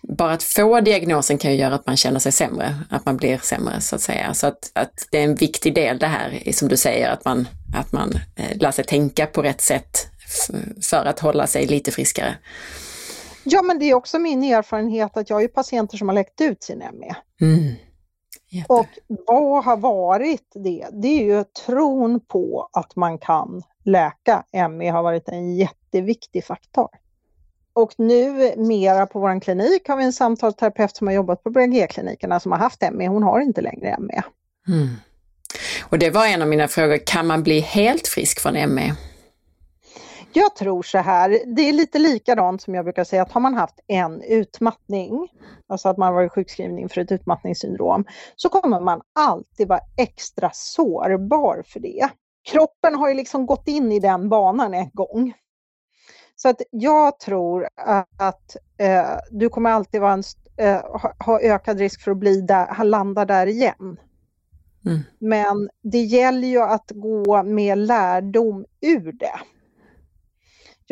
bara att få diagnosen kan ju göra att man känner sig sämre, att man blir sämre så att säga. Så att, att det är en viktig del det här, som du säger, att man, att man eh, lär sig tänka på rätt sätt för att hålla sig lite friskare. Ja, men det är också min erfarenhet att jag har ju patienter som har läckt ut sin ME. Mm. Och vad har varit det? Det är ju tron på att man kan läka ME har varit en jätteviktig faktor. Och nu mera på vår klinik har vi en samtalsterapeut som har jobbat på BRG-klinikerna som har haft ME. Hon har inte längre ME. Mm. Och det var en av mina frågor, kan man bli helt frisk från ME? Jag tror så här, det är lite likadant som jag brukar säga att har man haft en utmattning, alltså att man varit sjukskriven för ett utmattningssyndrom, så kommer man alltid vara extra sårbar för det. Kroppen har ju liksom gått in i den banan en gång. Så att jag tror att eh, du kommer alltid vara en, eh, ha ökad risk för att bli där, landa där igen. Mm. Men det gäller ju att gå med lärdom ur det.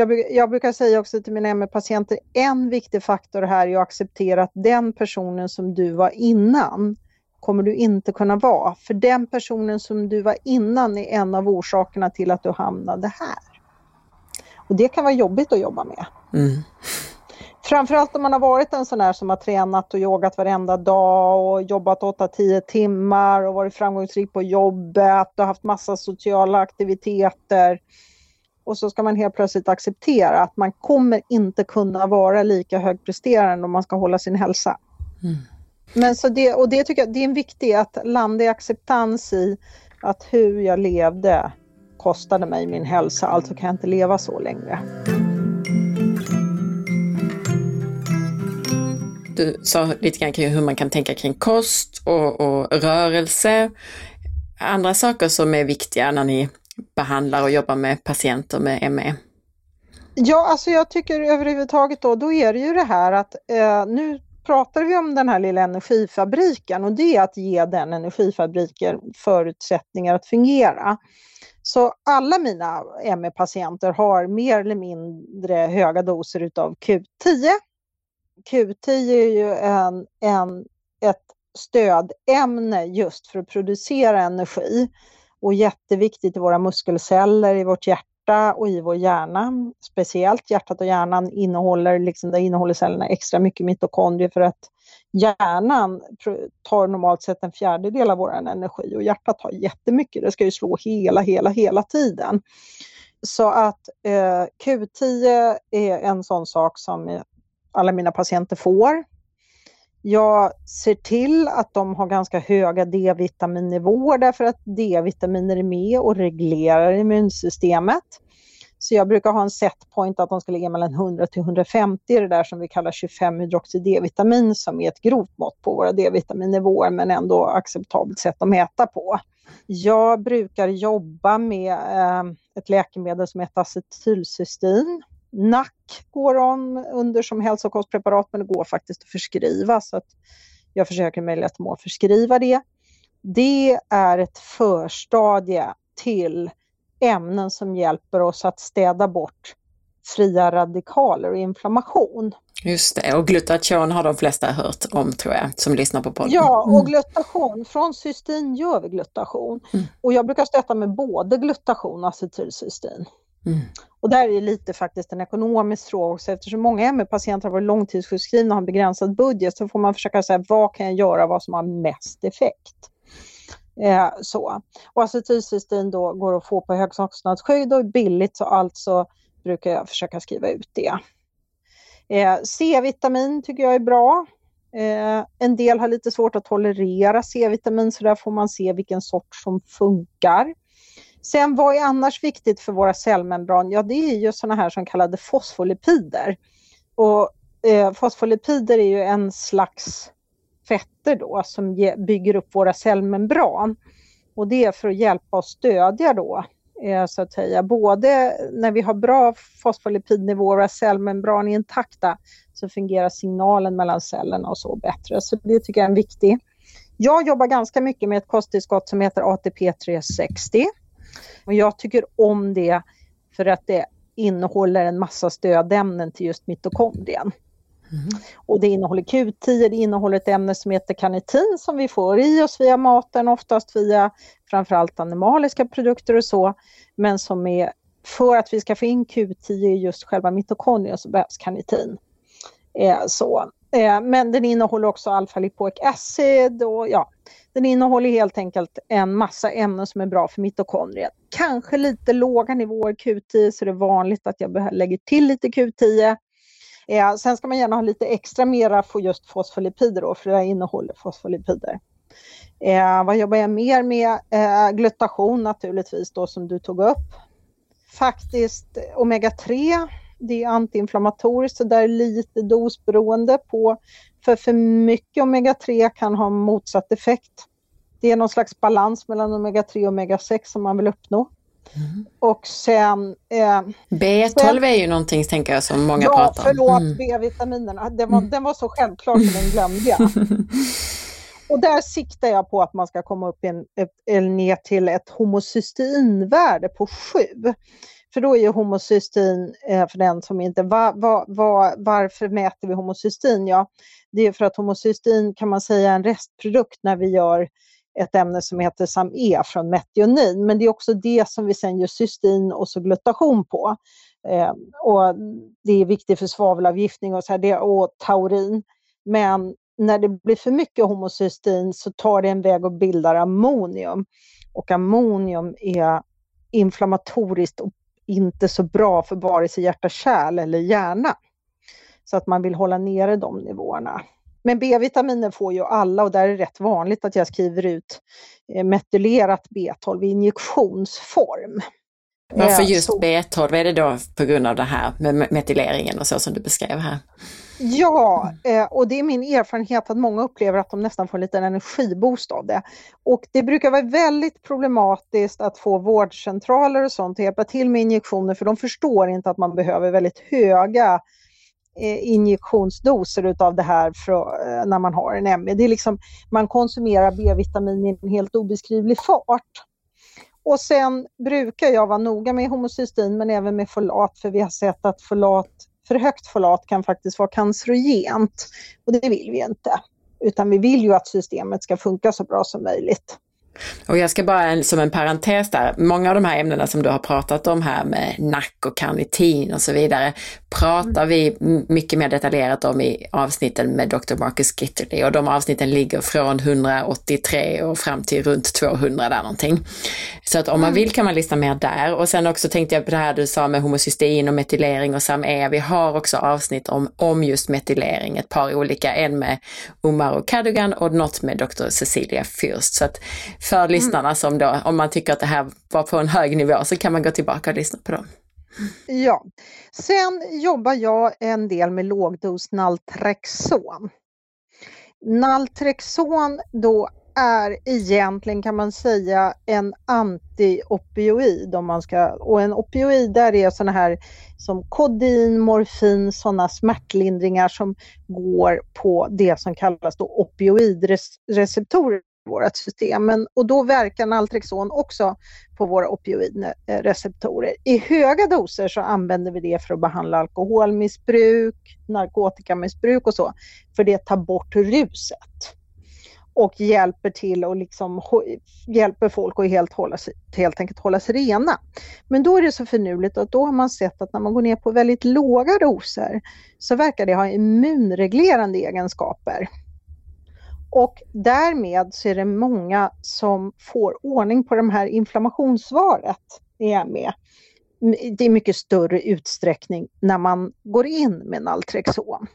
Jag, jag brukar säga också till mina ME-patienter, en viktig faktor här är att acceptera att den personen som du var innan kommer du inte kunna vara. För den personen som du var innan är en av orsakerna till att du hamnade här. Och det kan vara jobbigt att jobba med. Mm. Framförallt om man har varit en sån här som har tränat och yogat varenda dag och jobbat 8-10 timmar och varit framgångsrik på jobbet och haft massa sociala aktiviteter. Och så ska man helt plötsligt acceptera att man kommer inte kunna vara lika högpresterande om man ska hålla sin hälsa. Mm. Men så det, och det tycker jag det är en viktig att landa i acceptans i att hur jag levde kostade mig min hälsa, alltså kan jag inte leva så längre. Du sa lite grann kring hur man kan tänka kring kost och, och rörelse. Andra saker som är viktiga när ni behandlar och jobbar med patienter med ME? Ja, alltså jag tycker överhuvudtaget då, då är det ju det här att eh, nu pratar vi om den här lilla energifabriken och det är att ge den energifabriken förutsättningar att fungera. Så alla mina ME-patienter har mer eller mindre höga doser utav Q10. Q10 är ju en, en, ett stödämne just för att producera energi och jätteviktigt i våra muskelceller, i vårt hjärta och i vår hjärna. Speciellt hjärtat och hjärnan innehåller, liksom, där innehåller cellerna extra mycket mitokondrier för att hjärnan tar normalt sett en fjärdedel av vår energi och hjärtat tar jättemycket. Det ska ju slå hela, hela, hela tiden. Så att eh, Q10 är en sån sak som eh, alla mina patienter får. Jag ser till att de har ganska höga D-vitaminnivåer därför att D-vitaminer är med och reglerar immunsystemet. Så jag brukar ha en setpoint att de ska ligga mellan 100 till 150, det där som vi kallar 25 hydroxy D-vitamin som är ett grovt mått på våra D-vitaminnivåer men ändå acceptabelt sätt att mäta på. Jag brukar jobba med eh, ett läkemedel som heter acetylcystin. NAC går om under som hälsokostpreparat men det går faktiskt att förskriva så att jag försöker möjlighet mål förskriva det. Det är ett förstadie till ämnen som hjälper oss att städa bort fria radikaler och inflammation. Just det, och glutation har de flesta hört om tror jag, som lyssnar på podden. Ja, och mm. glutation, från cystin gör vi glutation. Mm. Och jag brukar stötta med både glutation och acetylcystin. Mm. Och där är det lite faktiskt en ekonomisk fråga också eftersom många ME-patienter har varit långtidssjukskrivna och har en begränsad budget så får man försöka säga vad kan jag göra, vad som har mest effekt. Eh, så. Och acetylcystein då går att få på högkostnadsskydd och är billigt så alltså brukar jag försöka skriva ut det. Eh, C-vitamin tycker jag är bra. Eh, en del har lite svårt att tolerera C-vitamin så där får man se vilken sort som funkar. Sen vad är annars viktigt för våra cellmembran? Ja det är ju sådana här som kallade fosfolipider. Och eh, fosfolipider är ju en slags fetter då som ge, bygger upp våra cellmembran. Och det är för att hjälpa och stödja då eh, så att säga. Både när vi har bra fosfolipidnivåer och cellmembran är intakta så fungerar signalen mellan cellerna och så bättre. Så det tycker jag är en viktig. Jag jobbar ganska mycket med ett kosttillskott som heter ATP 360. Och jag tycker om det för att det innehåller en massa stödämnen till just mitokondrien. Mm. Och det innehåller Q10, det innehåller ett ämne som heter karnitin som vi får i oss via maten, oftast via framförallt animaliska produkter och så. Men som är, för att vi ska få in Q10 i just själva mitokondrien så behövs karnitin. Eh, så. Eh, men den innehåller också alfa-lipoic acid och ja, den innehåller helt enkelt en massa ämnen som är bra för mitokondrier. Kanske lite låga nivåer Q10 så det är vanligt att jag lägger till lite Q10. Eh, sen ska man gärna ha lite extra mera för just fosfolipider då, för det innehåller fosfolipider. Eh, vad jobbar jag mer med? Eh, glutation naturligtvis då som du tog upp. Faktiskt omega-3, det är antiinflammatoriskt så där är lite dosberoende på. För för mycket omega-3 kan ha motsatt effekt. Det är någon slags balans mellan omega-3 och omega-6 som man vill uppnå. Mm. Och sen... Eh, B12 sen, är ju någonting tänker jag som många ja, pratar om. Ja, förlåt, mm. B-vitaminerna. Den var, mm. den var så självklar så den glömde jag. [LAUGHS] Och där siktar jag på att man ska komma upp en, ett, ner till ett homocysteinvärde på 7. För då är ju homocystin, eh, för den som inte, va, va, va, varför mäter vi homocystin? Ja, det är för att homocystin kan man säga är en restprodukt när vi gör ett ämne som heter SAM-E från metionin. Men det är också det som vi sen gör cystin och så glutation på. Eh, och det är viktigt för svavelavgiftning och, så här, det, och taurin. Men när det blir för mycket homocystin så tar det en väg och bildar ammonium. Och ammonium är inflammatoriskt och inte så bra för vare sig hjärta-kärl eller hjärna. Så att man vill hålla nere de nivåerna. Men B-vitaminer får ju alla och där är det rätt vanligt att jag skriver ut eh, metylerat B12 i injektionsform. Varför eh, just så... B12? Är det då på grund av det här med metyleringen och så som du beskrev här? Ja, eh, och det är min erfarenhet att många upplever att de nästan får en liten energiboost av det. Och det brukar vara väldigt problematiskt att få vårdcentraler och sånt att hjälpa till med injektioner för de förstår inte att man behöver väldigt höga Eh, injektionsdoser utav det här för, eh, när man har en ME. Det är liksom, man konsumerar B-vitamin i en helt obeskrivlig fart. Och sen brukar jag vara noga med homocystin men även med folat för vi har sett att folat, för högt folat kan faktiskt vara cancerogent och det vill vi inte. Utan vi vill ju att systemet ska funka så bra som möjligt. Och jag ska bara som en parentes där, många av de här ämnena som du har pratat om här med nack och karnitin och så vidare, pratar vi mycket mer detaljerat om i avsnitten med Dr. Marcus Gitterley och de avsnitten ligger från 183 och fram till runt 200 där någonting. Så att om man vill kan man lyssna mer där och sen också tänkte jag på det här du sa med homocystein och metylering och SAM-E. Vi har också avsnitt om, om just metylering, ett par olika, en med Omar och Cadogan och något med Dr. Cecilia Fürst. Så att för lyssnarna som då, om man tycker att det här var på en hög nivå så kan man gå tillbaka och lyssna på dem. Ja, sen jobbar jag en del med lågdos Naltrexon. Naltrexon då är egentligen kan man säga en antiopioid om man ska, och en opioid där är sådana här som kodin, morfin, sådana smärtlindringar som går på det som kallas då opioidreceptorer vårt system. Men, och då verkar Naltrexon också på våra opioidreceptorer. I höga doser så använder vi det för att behandla alkoholmissbruk, narkotikamissbruk och så, för det tar bort ruset och hjälper till och liksom hjälper folk att helt, hålla sig, helt enkelt hålla sig rena. Men då är det så finurligt att då har man sett att när man går ner på väldigt låga doser så verkar det ha immunreglerande egenskaper. Och därmed så är det många som får ordning på det här inflammationssvaret är med. Det är mycket större utsträckning när man går in med Naltrexon.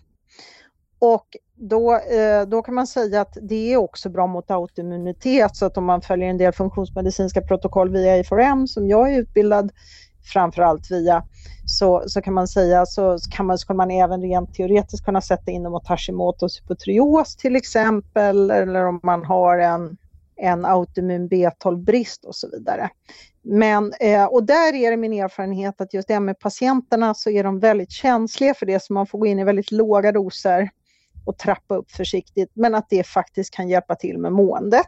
Och då, eh, då kan man säga att det är också bra mot autoimmunitet så att om man följer en del funktionsmedicinska protokoll via I4M som jag är utbildad framförallt via så, så kan man säga så kan man, skulle man även rent teoretiskt kunna sätta in mot Hashimoto's hypotrios till exempel eller om man har en, en autoimmun B12-brist och så vidare. Men, eh, och där är det min erfarenhet att just det med patienterna så är de väldigt känsliga för det så man får gå in i väldigt låga doser och trappa upp försiktigt, men att det faktiskt kan hjälpa till med måendet.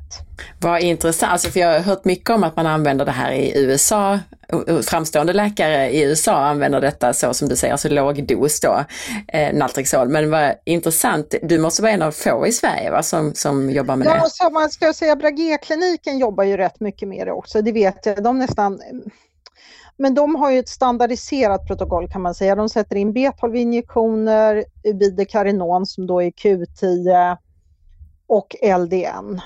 Vad intressant, alltså för jag har hört mycket om att man använder det här i USA. Framstående läkare i USA använder detta så som du säger, alltså låg dos då, eh, Naltrexol. Men vad intressant, du måste vara en av få i Sverige va, som, som jobbar med ja, det? Ja, så man ska säga Bragé-kliniken jobbar ju rätt mycket med det också, det vet jag. De nästan men de har ju ett standardiserat protokoll kan man säga. De sätter in B12-injektioner, Ubidekarinon eh, som då är Q10 och LDN.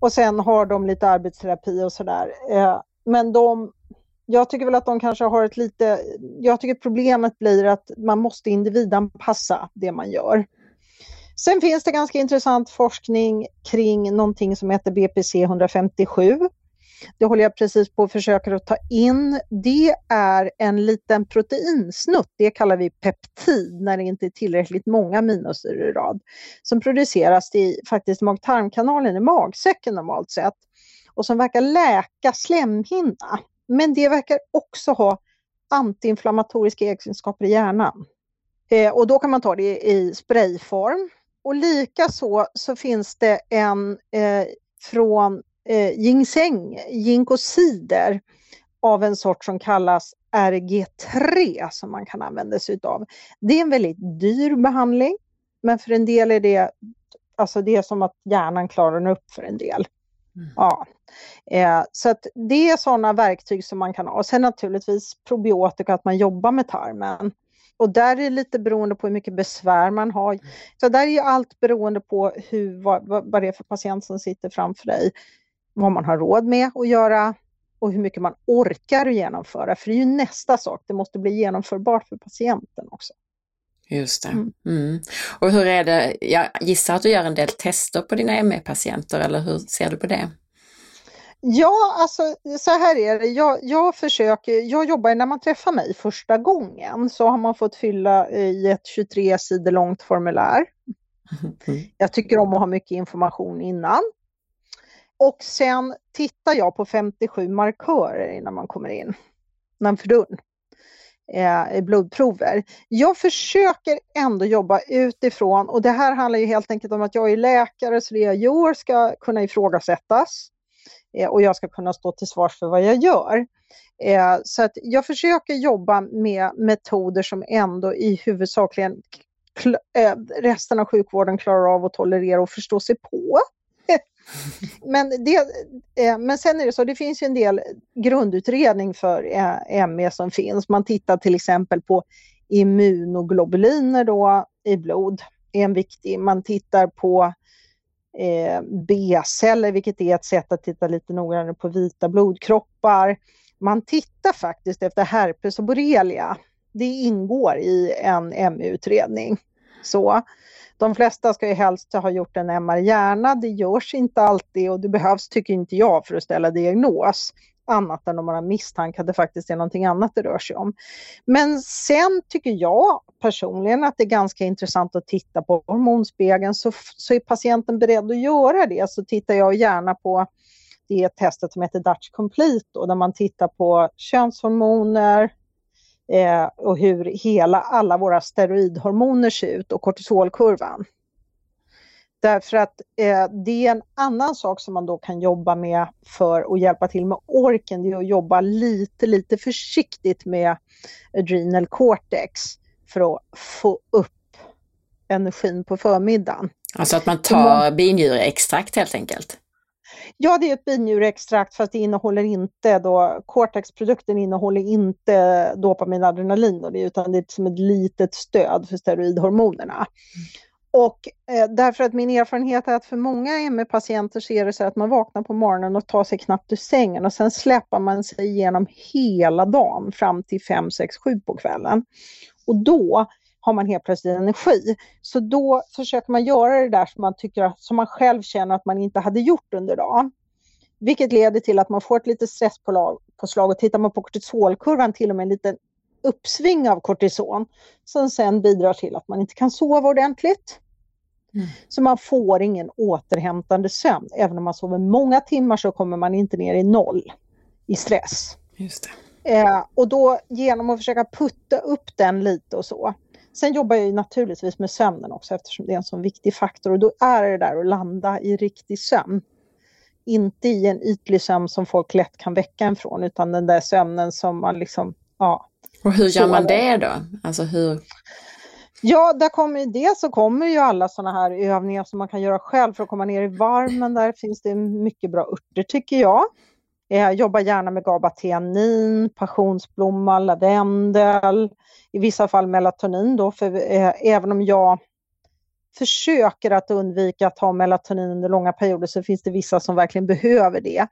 Och sen har de lite arbetsterapi och sådär. Eh, men de, jag tycker väl att de kanske har ett lite, jag tycker problemet blir att man måste individanpassa det man gör. Sen finns det ganska intressant forskning kring någonting som heter BPC 157 det håller jag precis på att försöka att ta in. Det är en liten proteinsnutt, det kallar vi peptid när det inte är tillräckligt många aminosyror i rad, som produceras i faktiskt mag-tarmkanalen i magsäcken normalt sett och som verkar läka slemhinna. Men det verkar också ha antiinflammatoriska egenskaper i hjärnan. Eh, och då kan man ta det i sprayform. Och likaså så finns det en eh, från eh, ginseng, ginkosider av en sort som kallas RG3 som man kan använda sig av. Det är en väldigt dyr behandling, men för en del är det, alltså det är som att hjärnan klarar den upp för en del. Mm. Ja. Eh, så att det är sådana verktyg som man kan ha. Och sen naturligtvis probiotika, att man jobbar med tarmen. Och där är det lite beroende på hur mycket besvär man har. Mm. Så där är ju allt beroende på hur, vad, vad det är för patient som sitter framför dig vad man har råd med att göra och hur mycket man orkar genomföra. För det är ju nästa sak, det måste bli genomförbart för patienten också. Just det. Mm. Mm. Och hur är det, jag gissar att du gör en del tester på dina ME-patienter eller hur ser du på det? Ja, alltså så här är det. Jag, jag försöker, jag jobbar när man träffar mig första gången så har man fått fylla i ett 23 sidor långt formulär. [LAUGHS] Mm. Jag tycker om att ha mycket information innan. Och sen tittar jag på 57 markörer innan man kommer in, innanför dörren eh, blodprover. Jag försöker ändå jobba utifrån och det här handlar ju helt enkelt om att jag är läkare så det jag gör ska kunna ifrågasättas eh, och jag ska kunna stå till svars för vad jag gör. Eh, så att jag försöker jobba med metoder som ändå i huvudsakligen eh, resten av sjukvården klarar av att tolerera och förstå sig på. Men, det, eh, men sen är det så, det finns ju en del grundutredning för eh, ME som finns. Man tittar till exempel på immunoglobuliner då i blod, är en viktig. Man tittar på eh, B-celler, vilket är ett sätt att titta lite noggrannare på vita blodkroppar. Man tittar faktiskt efter herpes och borrelia. Det ingår i en ME-utredning. Så de flesta ska ju helst ha gjort en MR-hjärna. Det görs inte alltid och det behövs, tycker inte jag, för att ställa diagnos. Annat än om man har misstanke att det faktiskt är någonting annat det rör sig om. Men sen tycker jag personligen att det är ganska intressant att titta på hormonspegeln. Så, så är patienten beredd att göra det så tittar jag gärna på det testet som heter Dutch Complete då, där man tittar på könshormoner, eh, och hur hela, alla våra steroidhormoner ser ut och kortisolkurvan. Därför att eh, det är en annan sak som man då kan jobba med för att hjälpa till med orken, det är att jobba lite, lite försiktigt med adrenal cortex för att få upp energin på förmiddagen. Alltså att man tar binjureextrakt helt enkelt? Ja, det är ett binjureextrakt fast det innehåller inte då, Cortex-produkten innehåller inte dopamin adrenalin då, utan det är som ett litet stöd för steroidhormonerna. Mm. Och eh, därför att min erfarenhet är att för många ME-patienter så är det så att man vaknar på morgonen och tar sig knappt ur sängen och sen släpper man sig igenom hela dagen fram till 5, 6, 7 på kvällen. Och då har man helt plötsligt energi. Så då försöker man göra det där som man, tycker, som man själv känner att man inte hade gjort under dagen. Vilket leder till att man får ett litet stresspåslag och tittar man på kortisolkurvan till och med en liten uppsving av kortison som sen bidrar till att man inte kan sova ordentligt. Mm. Så man får ingen återhämtande sömn. Även om man sover många timmar så kommer man inte ner i noll i stress. Just eh, och då genom att försöka putta upp den lite och så Sen jobbar jag naturligtvis med sömnen också eftersom det är en så viktig faktor och då är det där att landa i riktig sömn. Inte i en ytlig sömn som folk lätt kan väcka en från utan den där sömnen som man liksom, ja. Och hur gör man det då? Alltså hur? Ja, där kommer det så kommer ju alla sådana här övningar som man kan göra själv för att komma ner i varmen. Där finns det mycket bra örter tycker jag. Jag jobbar gärna med gabateanin, passionsblomma, lavendel, i vissa fall melatonin då, för eh, även om jag försöker att undvika att ha melatonin under långa perioder så finns det vissa som verkligen behöver det.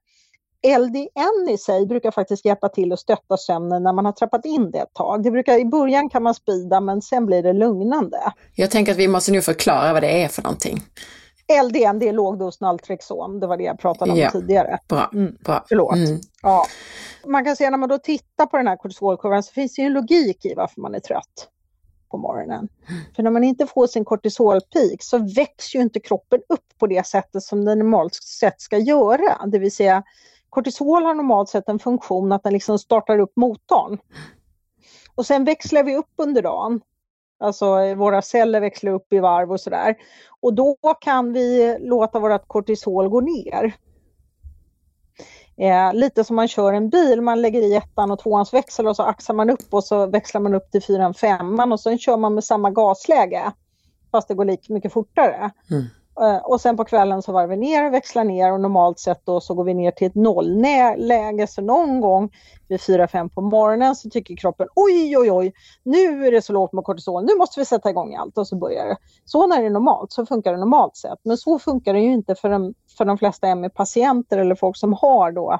LDN i sig brukar faktiskt hjälpa till att stötta sömnen när man har trappat in det ett tag. Det brukar, I början kan man spida men sen blir det lugnande. Jag tänker att vi måste nu förklara vad det är för någonting. LDN det är lågdos naltrexon, det var det jag pratade om ja, tidigare. Bra, mm, bra. Förlåt. Mm. Ja. Man kan säga när man då tittar på den här kortisolkurvan så finns det ju en logik i varför man är trött på morgonen. Mm. För när man inte får sin kortisolpeak så växer ju inte kroppen upp på det sättet som den normalt sett ska göra. Det vill säga kortisol har normalt sett en funktion att den liksom startar upp motorn. Och sen växlar vi upp under dagen Alltså eh, våra celler växlar upp i varv och sådär. Och då kan vi låta vårt kortisol gå ner. Eh, lite som man kör en bil, man lägger i ettan och tvåans växel och så axar man upp och så växlar man upp till fyran, femman och sen kör man med samma gasläge. Fast det går lika mycket fortare. Mm. Eh, och sen på kvällen så varvar vi ner och växlar ner och normalt sett då så går vi ner till ett nollläge. Så någon gång vid 4-5 på morgonen så tycker kroppen oj oj oj, nu är det så lågt med kortisol, nu måste vi sätta igång allt och så börjar det. Så när det är normalt så funkar det normalt sett. Men så funkar det ju inte för de, för de flesta ME-patienter eller folk som har då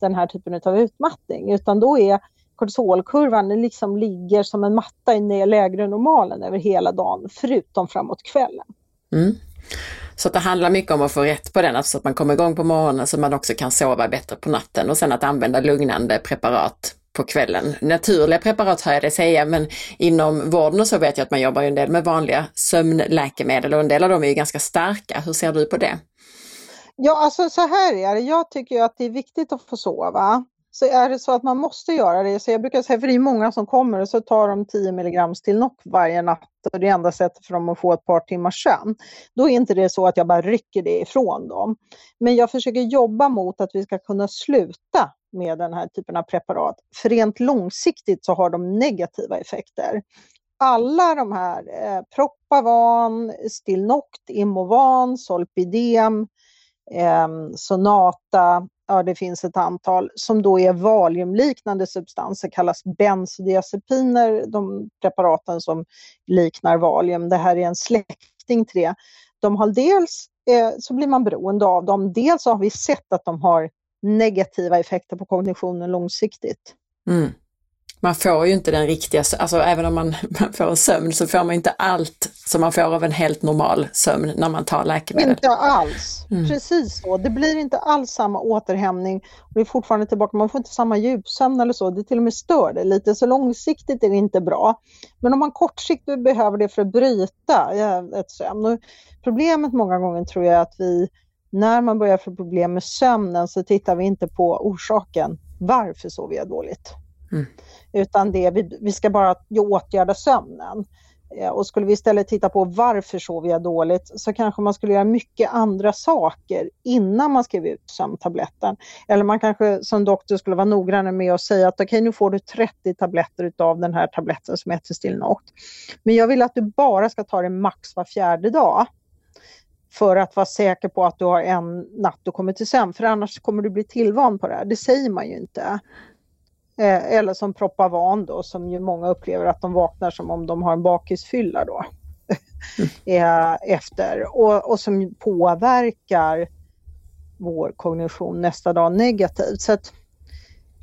den här typen av utmattning utan då är kortisolkurvan den liksom ligger som en matta i lägre normalen över hela dagen förutom framåt kvällen. Mm. Så det handlar mycket om att få rätt på den, alltså så att man kommer igång på morgonen så man också kan sova bättre på natten och sen att använda lugnande preparat på kvällen. Naturliga preparat hör jag det säga, men inom vården och så vet jag att man jobbar en del med vanliga sömnläkemedel och en del av dem är ju ganska starka. Hur ser du på det? Ja, alltså så här är det. Jag tycker att det är viktigt att få sova så är det så att man måste göra det, så jag brukar säga, för det är många som kommer och så tar de 10 mg Stilnox varje natt och det är enda sättet för dem att få ett par timmars sömn. Då är inte det så att jag bara rycker det ifrån dem. Men jag försöker jobba mot att vi ska kunna sluta med den här typen av preparat. För rent långsiktigt så har de negativa effekter. Alla de här, eh, Propavan, Stilnoct, Imovan, Solpidem, eh, Sonata, ja det finns ett antal, som då är valiumliknande substanser, kallas bensodiazepiner, de preparaten som liknar valium. Det här är en släkting till det. De har dels eh, så blir man beroende av dem, dels har vi sett att de har negativa effekter på kognitionen långsiktigt. Mm man får ju inte den riktiga, alltså även om man, [LAUGHS] man får en sömn så får man inte allt som man får av en helt normal sömn när man tar läkemedel. Inte alls, mm. precis så. Det blir inte alls samma återhämtning. Det är fortfarande tillbaka, man får inte samma djupsömn eller så, det till och med stör det lite. Så långsiktigt är det inte bra. Men om man kortsiktigt behöver det för att bryta ett sömn. Och problemet många gånger tror jag är att vi, när man börjar få problem med sömnen så tittar vi inte på orsaken. Varför sover jag dåligt? Mm. Utan det, vi, vi ska bara åtgärda sömnen. Eh, och skulle vi istället titta på varför sover jag dåligt så kanske man skulle göra mycket andra saker innan man skrev ut sömntabletten. Eller man kanske som doktor skulle vara noggrannare med att säga att okej okay, nu får du 30 tabletter av den här tabletten som heter Stilnoct. Men jag vill att du bara ska ta det max var fjärde dag för att vara säker på att du har en natt du kommer till sömn för annars kommer du bli tillvan på det här. Det säger man ju inte. Eh, eller som Propavan då, som ju många upplever att de vaknar som om de har en bakisfylla då. [LAUGHS] Eh, efter och, och som påverkar vår kognition nästa dag negativt. Så, att,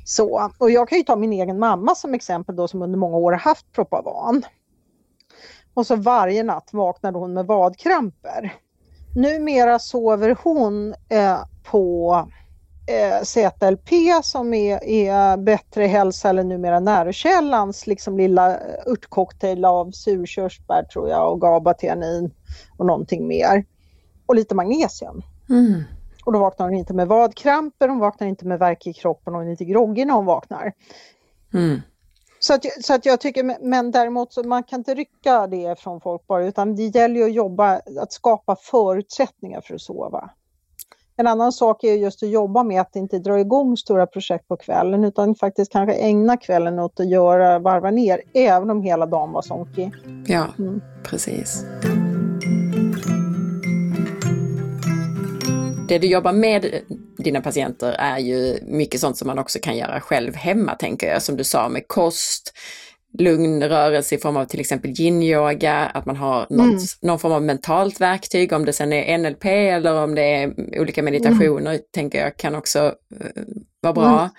så Och jag kan ju ta min egen mamma som exempel då som under många år har haft Propavan. Och så varje natt vaknade hon med vadkramper. Numera sover hon eh, på ZLP som är, är bättre hälsa eller numera Närokällans liksom lilla örtcocktail av surkörsbär tror jag och GABA-teanin och någonting mer. Och lite magnesium. Mm. Och då vaknar hon inte med vadkramper, hon vaknar inte med värk i kroppen och hon är inte groggig när hon vaknar. Mm. Så, att, så att jag tycker, men däremot så man kan inte rycka det från folk bara utan det gäller ju att jobba, att skapa förutsättningar för att sova. En annan sak är just att jobba med att inte dra igång stora projekt på kvällen utan faktiskt kanske ägna kvällen åt att göra, varva ner, även om hela dagen var sonkig. Ja, mm. precis. Det du jobbar med dina patienter är ju mycket sånt som man också kan göra själv hemma, tänker jag, som du sa med kost, lugn rörelse i form av till exempel yin-yoga, att man har någon, mm. någon, form av mentalt verktyg, om det sen är NLP eller om det är olika meditationer, mm. tänker jag kan också uh, vara bra. Mm.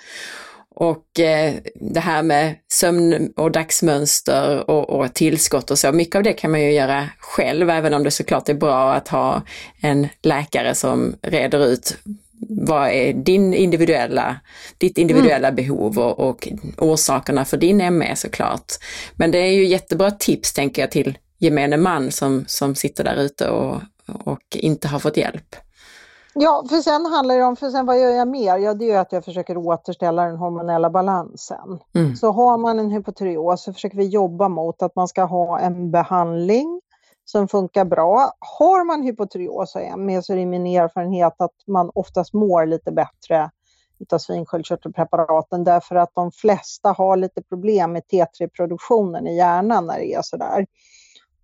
Och eh, det här med sömn och dagsmönster och, och, tillskott och så, mycket av det kan man ju göra själv, även om det såklart är bra att ha en läkare som reder ut vad är din individuella, ditt individuella mm. behov och, och orsakerna för din ME såklart. Men det är ju jättebra tips tänker jag till gemene man som, som sitter där ute och, och inte har fått hjälp. Ja, för sen handlar det om, för sen vad gör jag mer? Ja, det är ju att jag försöker återställa den hormonella balansen. Mm. Så har man en hypotyreos så försöker vi jobba mot att man ska ha en behandling som funkar bra. Har man hypotyreos och ME så är det min erfarenhet att man oftast mår lite bättre utav svinsköldkörtelpreparaten därför att de flesta har lite problem med T3-produktionen i hjärnan när det är sådär.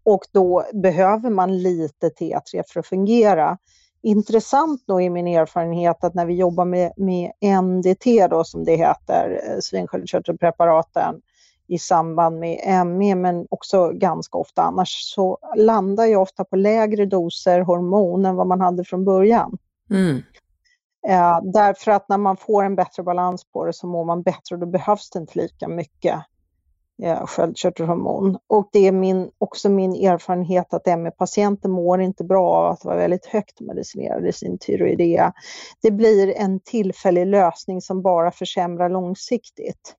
Och då behöver man lite T3 för att fungera. Intressant nog är min erfarenhet att när vi jobbar med, med NDT då som det heter, eh, svinsköldkörtelpreparaten, i samband med ME men också ganska ofta annars så landar jag ofta på lägre doser hormon än vad man hade från början. Mm. Eh, därför att när man får en bättre balans på det så mår man bättre och då behövs det inte lika mycket eh, sköldkörtelhormon. Och det är min, också min erfarenhet att ME-patienter mår inte bra av att vara väldigt högt medicinerade i sin tyroidea. Det blir en tillfällig lösning som bara försämrar långsiktigt.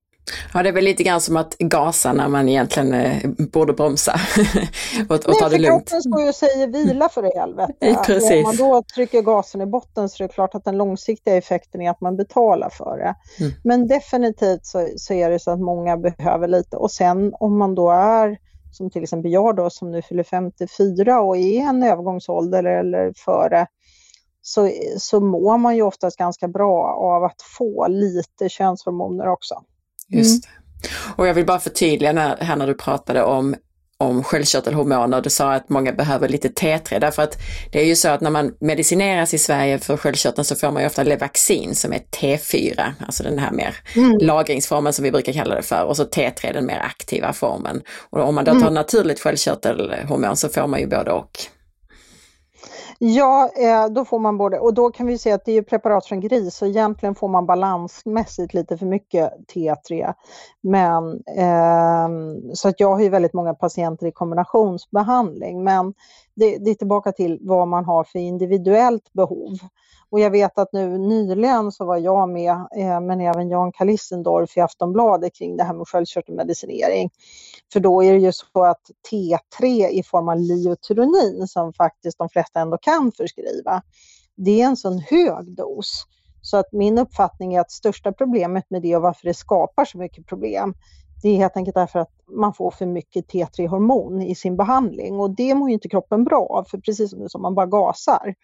Ja, det är väl lite grann som att gasa när man egentligen eh, borde bromsa [LAUGHS] och, och ta det lugnt. kroppen står ju och säger vila för i helvete. [LAUGHS] Precis. Om man då trycker gasen i botten så är det klart att den långsiktiga effekten är att man betalar för det. Mm. Men definitivt så, så, är det så att många behöver lite och sen om man då är som till exempel jag då som nu fyller 54 och är en övergångsålder eller, eller före så, så mår man ju oftast ganska bra av att få lite könshormoner också. Just mm. Och jag vill bara förtydliga när, här när du pratade om om sköldkörtelhormoner. Du sa att många behöver lite T3 därför att det är ju så att när man medicineras i Sverige för sköldkörteln så får man ju ofta Levaxin som är T4, alltså den här mer mm. lagringsformen som vi brukar kalla det för och så T3 den mer aktiva formen. Och om man då tar mm. naturligt sköldkörtelhormon så får man ju både och. Ja, eh, då får man både, och då kan vi säga att det är preparat från gris så egentligen får man balansmässigt lite för mycket T3. Men, eh, så att jag har ju väldigt många patienter i kombinationsbehandling men det, det är tillbaka till vad man har för individuellt behov. Och jag vet att nu nyligen så var jag med, eh, men även Jan Kalissendorf i Aftonbladet kring det här med sköldkörtelmedicinering. För då är det ju så att T3 i form av liotyronin som faktiskt de flesta ändå kan förskriva, det är en sån hög dos. Så att min uppfattning är att största problemet med det och varför det skapar så mycket problem, det är helt enkelt därför att man får för mycket T3-hormon i sin behandling och det mår ju inte kroppen bra av, för precis som du sa, man bara gasar.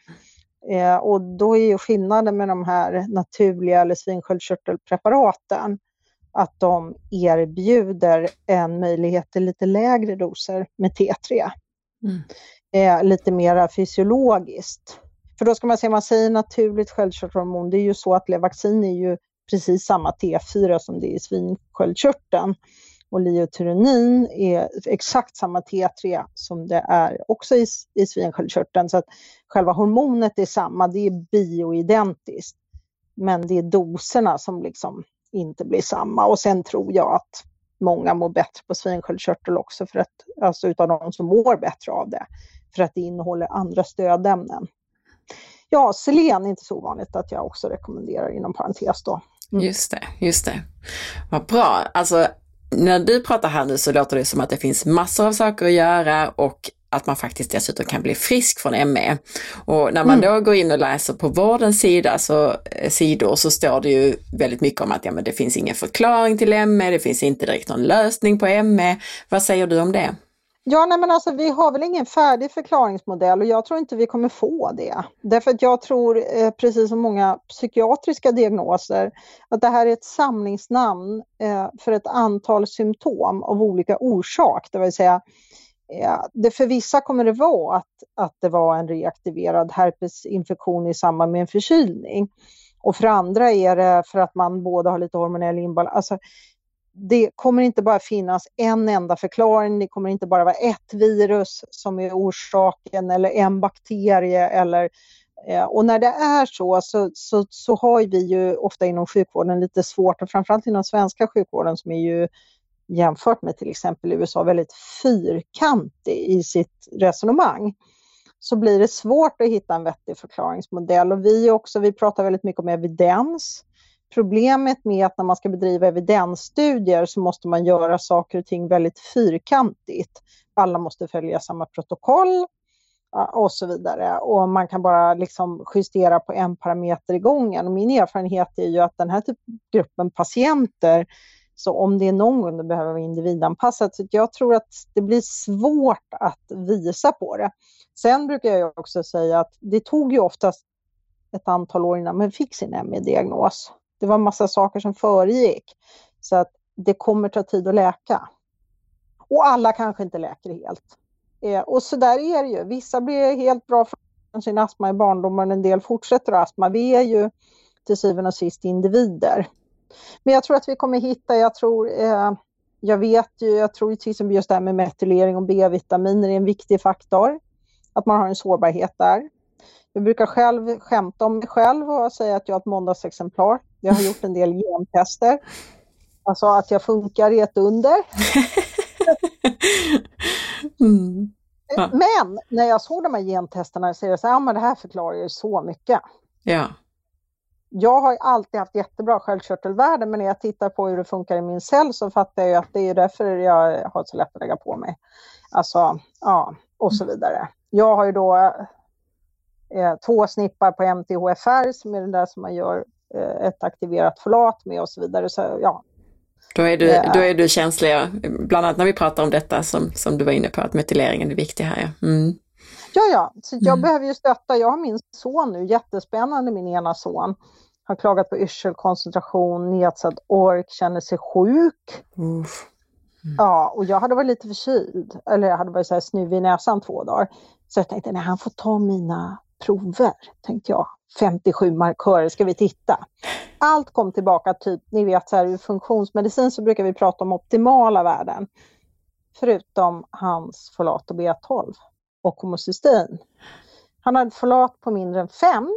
Eh, och då är ju skillnaden med de här naturliga eller svinsköldkörtelpreparaten att de erbjuder en möjlighet till lite lägre doser med T3. Mm. Eh, lite mera fysiologiskt. För då ska man säga, man säger naturligt sköldkörtelhormon, det är ju så att Levaxin är ju precis samma T4 som det är i svinsköldkörteln. Och liotyronin är exakt samma T3 som det är också i, i svinsköldkörteln. Så att själva hormonet är samma, det är bioidentiskt. Men det är doserna som liksom inte blir samma. Och sen tror jag att många mår bättre på svinsköldkörtel också, för att, alltså utav de som mår bättre av det, för att det innehåller andra stödämnen. Ja, selen är inte så ovanligt att jag också rekommenderar inom parentes då. Mm. Just det, just det. Vad bra. Alltså, när du pratar här nu så låter det som att det finns massor av saker att göra och att man faktiskt dessutom kan bli frisk från ME. Och när man mm. då går in och läser på vårdens sida så, eh, sidor så står det ju väldigt mycket om att ja, men det finns ingen förklaring till ME, det finns inte direkt någon lösning på ME. Vad säger du om det? Ja, nej men alltså vi har väl ingen färdig förklaringsmodell och jag tror inte vi kommer få det. Därför att jag tror, eh, precis som många psykiatriska diagnoser, att det här är ett samlingsnamn eh, för ett antal symptom av olika orsak. Det vill säga, Ja, det för vissa kommer det vara att, att det var en reaktiverad herpesinfektion i samband med en förkylning. Och för andra är det för att man båda har lite hormonell inbalans. Alltså, det kommer inte bara finnas en enda förklaring, det kommer inte bara vara ett virus som är orsaken eller en bakterie eller eh, och när det är så, så, så, så har vi ju ofta inom sjukvården lite svårt, och framförallt inom svenska sjukvården som är ju jämfört med till exempel USA väldigt fyrkantig i sitt resonemang, så blir det svårt att hitta en vettig förklaringsmodell. Och vi också, vi pratar väldigt mycket om evidens. Problemet med att när man ska bedriva evidensstudier så måste man göra saker och ting väldigt fyrkantigt. Alla måste följa samma protokoll och så vidare. Och man kan bara liksom justera på en parameter i gången. Och min erfarenhet är ju att den här typ, gruppen patienter, så om det är någon gång det behöver vara individanpassat, så jag tror att det blir svårt att visa på det. Sen brukar jag också säga att det tog ju oftast ett antal år innan man fick sin ME-diagnos. Det var massa saker som föregick. Så att det kommer ta tid att läka. Och alla kanske inte läker helt. Eh, och så där är det ju. Vissa blir helt bra från sin astma i barndomen, en del fortsätter att astma. Vi är ju till syvende och sist individer. Men jag tror att vi kommer hitta, jag tror, eh, jag vet ju, jag tror till exempel just det här med metylering och B-vitaminer är en viktig faktor. Att man har en sårbarhet där. Jag brukar själv skämta om mig själv och säga att jag är ett måndagsexemplar. Jag har gjort en del gentester. Alltså att jag funkar är ett under. [LAUGHS] mm. ja. Men när jag såg de här gentesterna så är det så här, ja men det här förklarar ju så mycket. Ja. Jag har alltid haft jättebra sköldkörtelvärden men när jag tittar på hur det funkar i min cell så fattar jag att det är därför jag har så lätt att lägga på mig. Alltså, ja, och så vidare. Jag har ju då eh, två snippar på MTHFR som är det där som man gör Eh, ett aktiverat förlat med och så vidare. Så, ja. Då är, du, då är du känslig, bland annat när vi pratar om detta som, som du var inne på, att metyleringen är viktig här. Ja, mm. Ja, ja, så jag mm. behöver ju stötta. Jag har min son nu, jättespännande, min ena son. Har klagat på yrselkoncentration, nedsatt ork, känner sig sjuk. Mm. Ja, och jag hade varit lite förkyld, eller jag hade varit så här snuvig i näsan två dagar. Så jag tänkte, nej han får ta mina prover, tänkte jag. 57 markörer, ska vi titta? Allt kom tillbaka, typ, ni vet så här i funktionsmedicin så brukar vi prata om optimala värden. Förutom hans folat och B12 och homocystein. Han hade folat på mindre än 5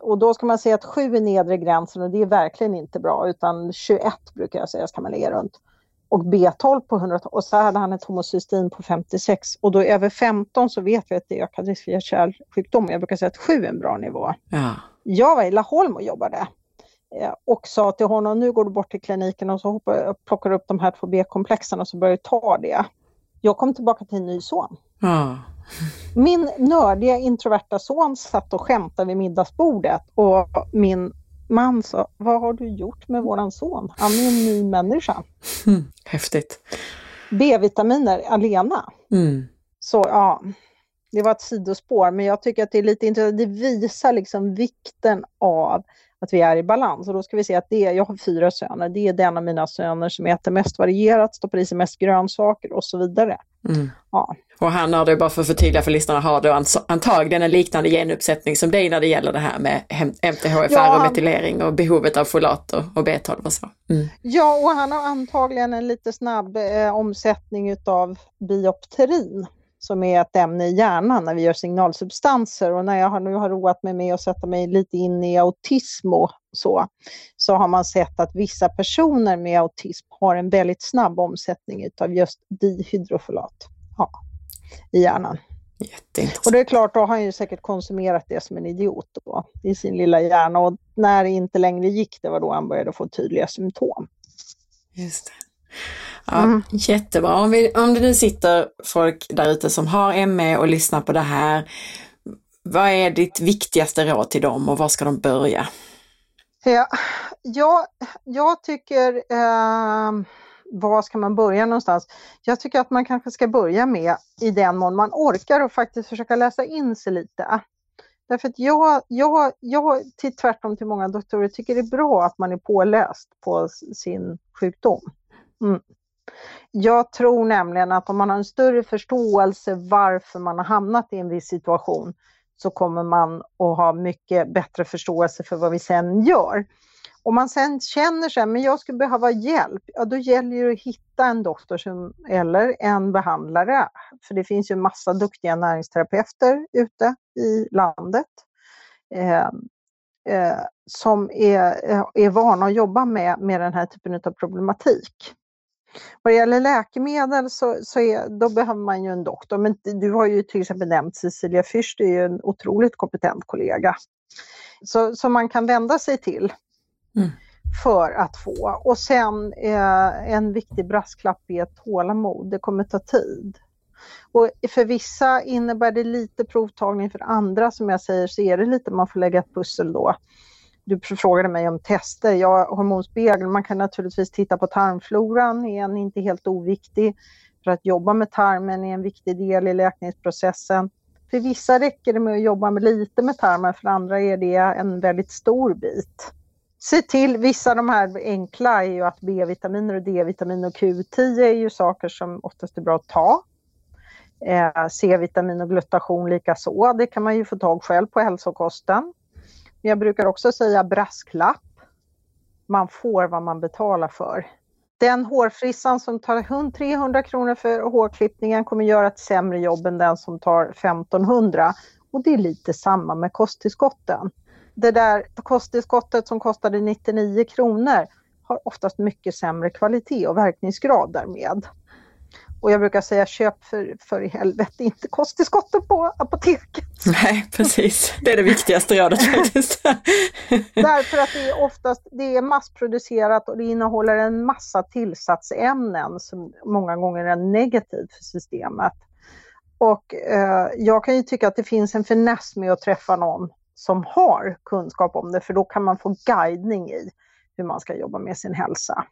och då ska man säga att 7 är nedre gränsen och det är verkligen inte bra utan 21 brukar jag säga ska man ligga runt. Och B12 på 100 och så hade han ett homocystein på 56 och då över 15 så vet vi att det är ökad risk för hjärt-kärlsjukdom. Jag brukar säga att 7 är en bra nivå. Ja. Jag var i Laholm och jobbade eh, och sa till honom nu går du bort till kliniken och så hoppar, plockar upp de här två B-komplexen och så börjar du ta det. Jag kom tillbaka till en ny son. Ja. Min nördiga introverta son satt och skämtade vid middagsbordet och min man sa, vad har du gjort med våran son? Han är en ny människa. Mm, häftigt. B-vitaminer alena. Mm. Så ja, det var ett sidospår, men jag tycker att det är lite intressant. Det visar liksom vikten av att vi är i balans. Och då ska vi se att det jag har fyra söner, det är den av mina söner som äter mest varierat, stoppar i sig mest grönsaker och så vidare. Mm. Ja. Och han har det, bara för att förtydliga för lyssnarna, har då antagligen en liknande genuppsättning som dig när det gäller det här med MTHFR ja, och metylering och behovet av folat och, och B12 och så. Mm. Ja, och han har antagligen en lite snabb eh, omsättning utav biopterin som är ett ämne i hjärnan när vi gör signalsubstanser. Och när jag nu har roat mig med att sätta mig lite in i autism och så, så har man sett att vissa personer med autism har en väldigt snabb omsättning av just dihydrofolat ja, i hjärnan. Och det är klart, då har han ju säkert konsumerat det som en idiot då, i sin lilla hjärna och när det inte längre gick, det var då han började få tydliga symptom. Just det. Ja, mm. Jättebra. Om, vi, om det nu sitter folk där ute som har ME och lyssnar på det här, vad är ditt viktigaste råd till dem och var ska de börja? Ja, jag, jag tycker, eh, var ska man börja någonstans? Jag tycker att man kanske ska börja med, i den mån man orkar, och faktiskt försöka läsa in sig lite. Därför att jag, jag, jag till tvärtom till många doktorer, tycker det är bra att man är påläst på sin sjukdom. Mm. Jag tror nämligen att om man har en större förståelse varför man har hamnat i en viss situation så kommer man att ha mycket bättre förståelse för vad vi sen gör. Om man sen känner sig, men jag skulle behöva hjälp, ja då gäller det att hitta en doktor som, eller en behandlare. För det finns ju massa duktiga näringsterapeuter ute i landet. Eh, eh, som är, eh, är vana att jobba med, med den här typen av problematik. Vad det gäller läkemedel så, så är, då behöver man ju en doktor. Men du har ju till exempel nämnt Cecilia Fürst, det är ju en otroligt kompetent kollega. Så, som man kan vända sig till mm. för att få. Och sen eh, en viktig brasklapp är tålamod, det kommer ta tid. Och för vissa innebär det lite provtagning, för andra som jag säger så är det lite man får lägga ett pussel då. Du frågade mig om tester. Ja, hormonspegel, man kan naturligtvis titta på tarmfloran, är en inte helt oviktig. För att jobba med tarmen är en viktig del i läkningsprocessen. För vissa räcker det med att jobba med lite med tarmen, för andra är det en väldigt stor bit. Se till, vissa av de här enkla är ju att B-vitaminer och D-vitamin och Q10 är ju saker som oftast är bra att ta. Eh, C-vitamin och glutation likaså, det kan man ju få tag själv på hälsokosten. Men jag brukar också säga brasklapp. Man får vad man betalar för. Den hårfrissan som tar 300 kronor för hårklippningen kommer göra ett sämre jobb än den som tar 1500. Och det är lite samma med kosttillskotten. Det där kosttillskottet som kostade 99 kronor har oftast mycket sämre kvalitet och verkningsgrad därmed. Och jag brukar säga köp för, för i helvete inte kosttillskotten på apoteket. Nej, precis. Det är det viktigaste rådet [LAUGHS] faktiskt. Därför att det är oftast det är massproducerat och det innehåller en massa tillsatsämnen som många gånger är negativt för systemet. Och eh, jag kan ju tycka att det finns en finess med att träffa någon som har kunskap om det, för då kan man få guidning i hur man ska jobba med sin hälsa.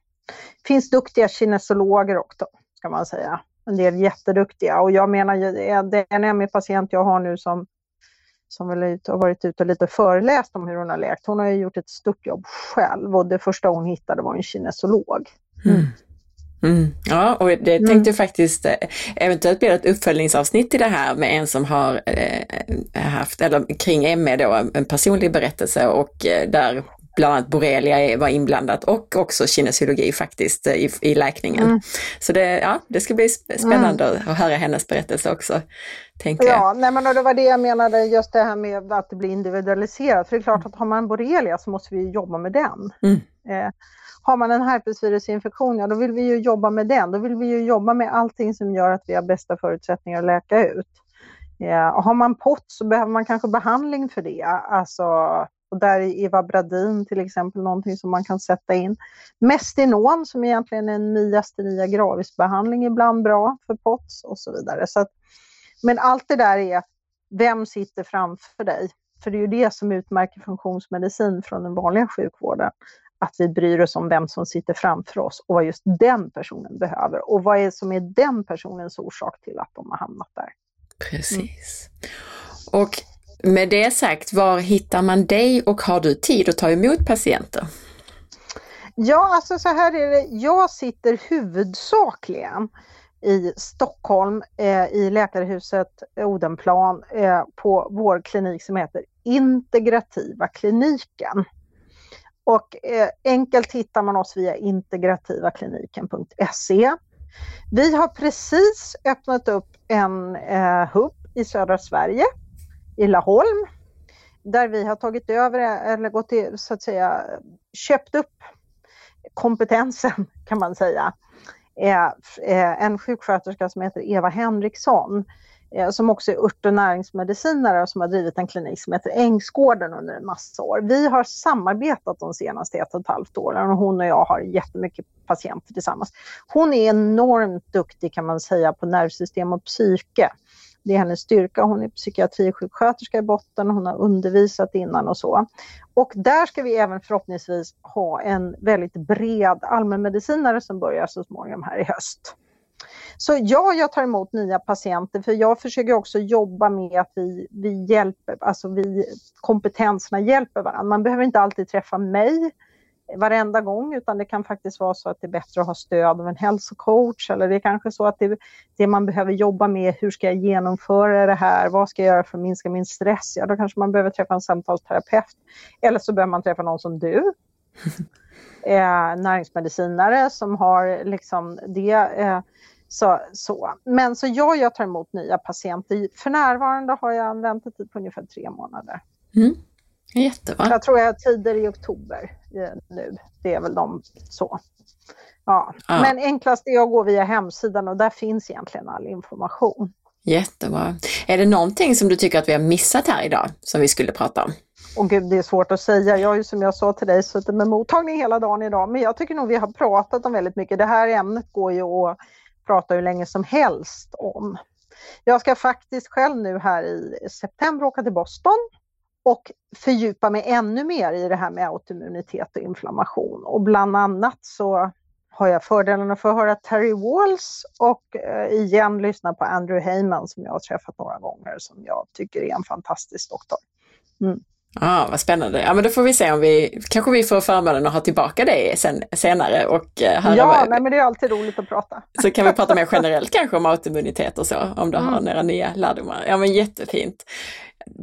Det finns duktiga kinesologer också ska man säga. En del jätteduktiga och jag menar, det är en ME-patient jag har nu som, som väl har varit ute och lite föreläst om hur hon har läkt. Hon har ju gjort ett stort jobb själv och det första hon hittade var en kinesolog. Mm. Mm. Ja, och det mm. tänkte jag faktiskt, eh, eventuellt blir det ett uppföljningsavsnitt i det här med en som har eh, haft, eller kring ME då, en personlig berättelse och eh, där bland annat borrelia var inblandat och också kinesiologi faktiskt eh, i, i läkningen. Mm. Så det, ja, det ska bli spännande mm. att höra hennes berättelse också. Tänker ja, jag. Nej, men det var det jag menade, just det här med att det blir individualiserat. För det är klart att har man borrelia så måste vi jobba med den. Mm. Eh, har man en herpesvirusinfektion, ja då vill vi ju jobba med den. Då vill vi ju jobba med allting som gör att vi har bästa förutsättningar att läka ut. Ja, har man POT så behöver man kanske behandling för det. Alltså, och där är Evabradin till exempel någonting som man kan sätta in. Mestinon som egentligen är en myastenia gravis-behandling ibland bra för POTS och så vidare. Så att, men allt det där är, vem sitter framför dig? För det är ju det som utmärker funktionsmedicin från den vanliga sjukvården att vi bryr oss om vem som sitter framför oss och vad just den personen behöver och vad är som är den personens orsak till att de har hamnat där. Precis. Mm. Och med det sagt, var hittar man dig och har du tid att ta emot patienter? Ja, alltså så här är det. Jag sitter huvudsakligen i Stockholm eh, i Läkarhuset Odenplan eh, på vår klinik som heter Integrativa kliniken. Och eh, enkelt hittar man oss via integrativakliniken.se. Vi har precis öppnat upp en eh, hubb i södra Sverige, i Laholm, där vi har tagit över, eller gått till, så att säga, köpt upp kompetensen [LAUGHS] kan man säga. Eh, eh, en sjuksköterska som heter Eva Henriksson eh, som också är ört och näringsmedicinare och som har drivit en klinik som heter Ängsgården under en massa år. Vi har samarbetat de senaste ett och ett halvt åren och hon och jag har jättemycket patienter tillsammans. Hon är enormt duktig kan man säga på nervsystem och psyke. Det är hennes styrka. Hon är psykiatrisjuksköterska i botten, hon har undervisat innan och så. Och där ska vi även förhoppningsvis ha en väldigt bred allmänmedicinare som börjar så småningom här i höst. Så ja, jag tar emot nya patienter för jag försöker också jobba med att vi, vi hjälper, alltså vi, kompetenserna hjälper varandra. Man behöver inte alltid träffa mig varenda gång utan det kan faktiskt vara så att det är bättre att ha stöd av en hälsocoach eller det är kanske så att det, det man behöver jobba med, hur ska jag genomföra det här, vad ska jag göra för att minska min stress? Ja, då kanske man behöver träffa en samtalsterapeut eller så behöver man träffa någon som du. [LAUGHS] Eh, näringsmedicinare som har liksom det eh, så, så. Men så ja, jag tar emot nya patienter. För närvarande har jag en väntetid på ungefär tre månader. Mm. Jättebra. Jag tror jag har tider i oktober eh, nu. Det är väl de så. Ja. ja. Men enklast är att gå via hemsidan och där finns egentligen all information. Jättebra. Är det någonting som du tycker att vi har missat här idag som vi skulle prata om? Och gud, det är svårt att säga. Jag har ju som jag sa till dig suttit med mottagning hela dagen idag, men jag tycker nog vi har pratat om väldigt mycket. Det här ämnet går ju att prata hur länge som helst om. Jag ska faktiskt själv nu här i september åka till Boston och fördjupa mig ännu mer i det här med autoimmunitet och inflammation. Och bland annat så har jag fördelen att få höra Terry Walls och eh, igen lyssna på Andrew Heyman som jag har träffat några gånger som jag tycker är en fantastisk doktor. Mm. Ja, ah, vad spännande. Ja, men då får vi se om vi, kanske vi får förmånen att ha tillbaka dig sen, senare och eh, höra Ja, nej, men det är alltid roligt att prata. Så kan vi prata mer [LAUGHS] generellt kanske om autoimmunitet och så, om du mm. har några nya lärdomar. Ja, men jättefint.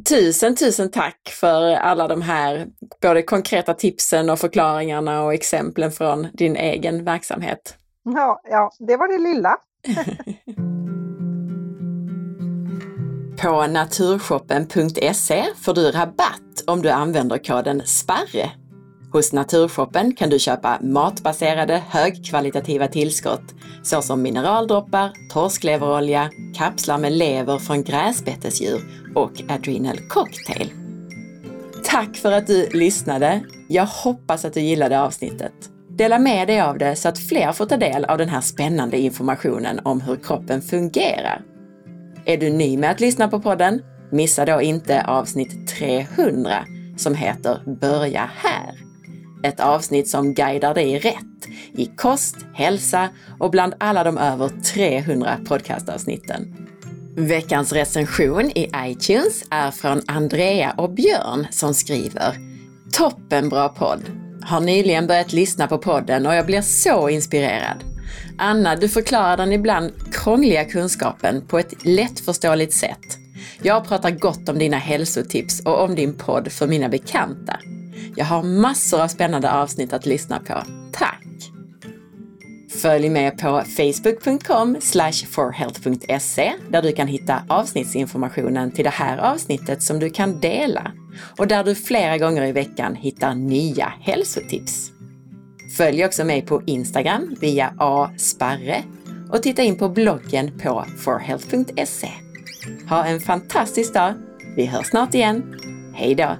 Tusen, tusen tack för alla de här både konkreta tipsen och förklaringarna och exemplen från din egen verksamhet. Ja, ja det var det lilla. [LAUGHS] På naturshoppen.se får du rabatt om du använder koden SPARRE. Hos Naturshoppen kan du köpa matbaserade högkvalitativa tillskott såsom mineraldroppar, torskleverolja, kapslar med lever från gräsbetesdjur och Adrenal Cocktail. Tack för att du lyssnade! Jag hoppas att du gillade avsnittet. Dela med dig av det så att fler får ta del av den här spännande informationen om hur kroppen fungerar. Är du ny med att lyssna på podden? Missa då inte avsnitt 300 som heter Börja här. Ett avsnitt som guidar dig rätt i kost, hälsa och bland alla de över 300 podcastavsnitten. Veckans recension i iTunes är från Andrea och Björn som skriver Toppenbra podd! Har nyligen börjat lyssna på podden och jag blir så inspirerad. Anna, du förklarar den ibland krångliga kunskapen på ett lättförståeligt sätt. Jag pratar gott om dina hälsotips och om din podd för mina bekanta. Jag har massor av spännande avsnitt att lyssna på. Tack! Följ med på facebook.com forhealth.se där du kan hitta avsnittsinformationen till det här avsnittet som du kan dela och där du flera gånger i veckan hittar nya hälsotips. Följ också mig på Instagram via asparre och titta in på bloggen på forhealth.se. Ha en fantastisk dag! Vi hörs snart igen. Hej då!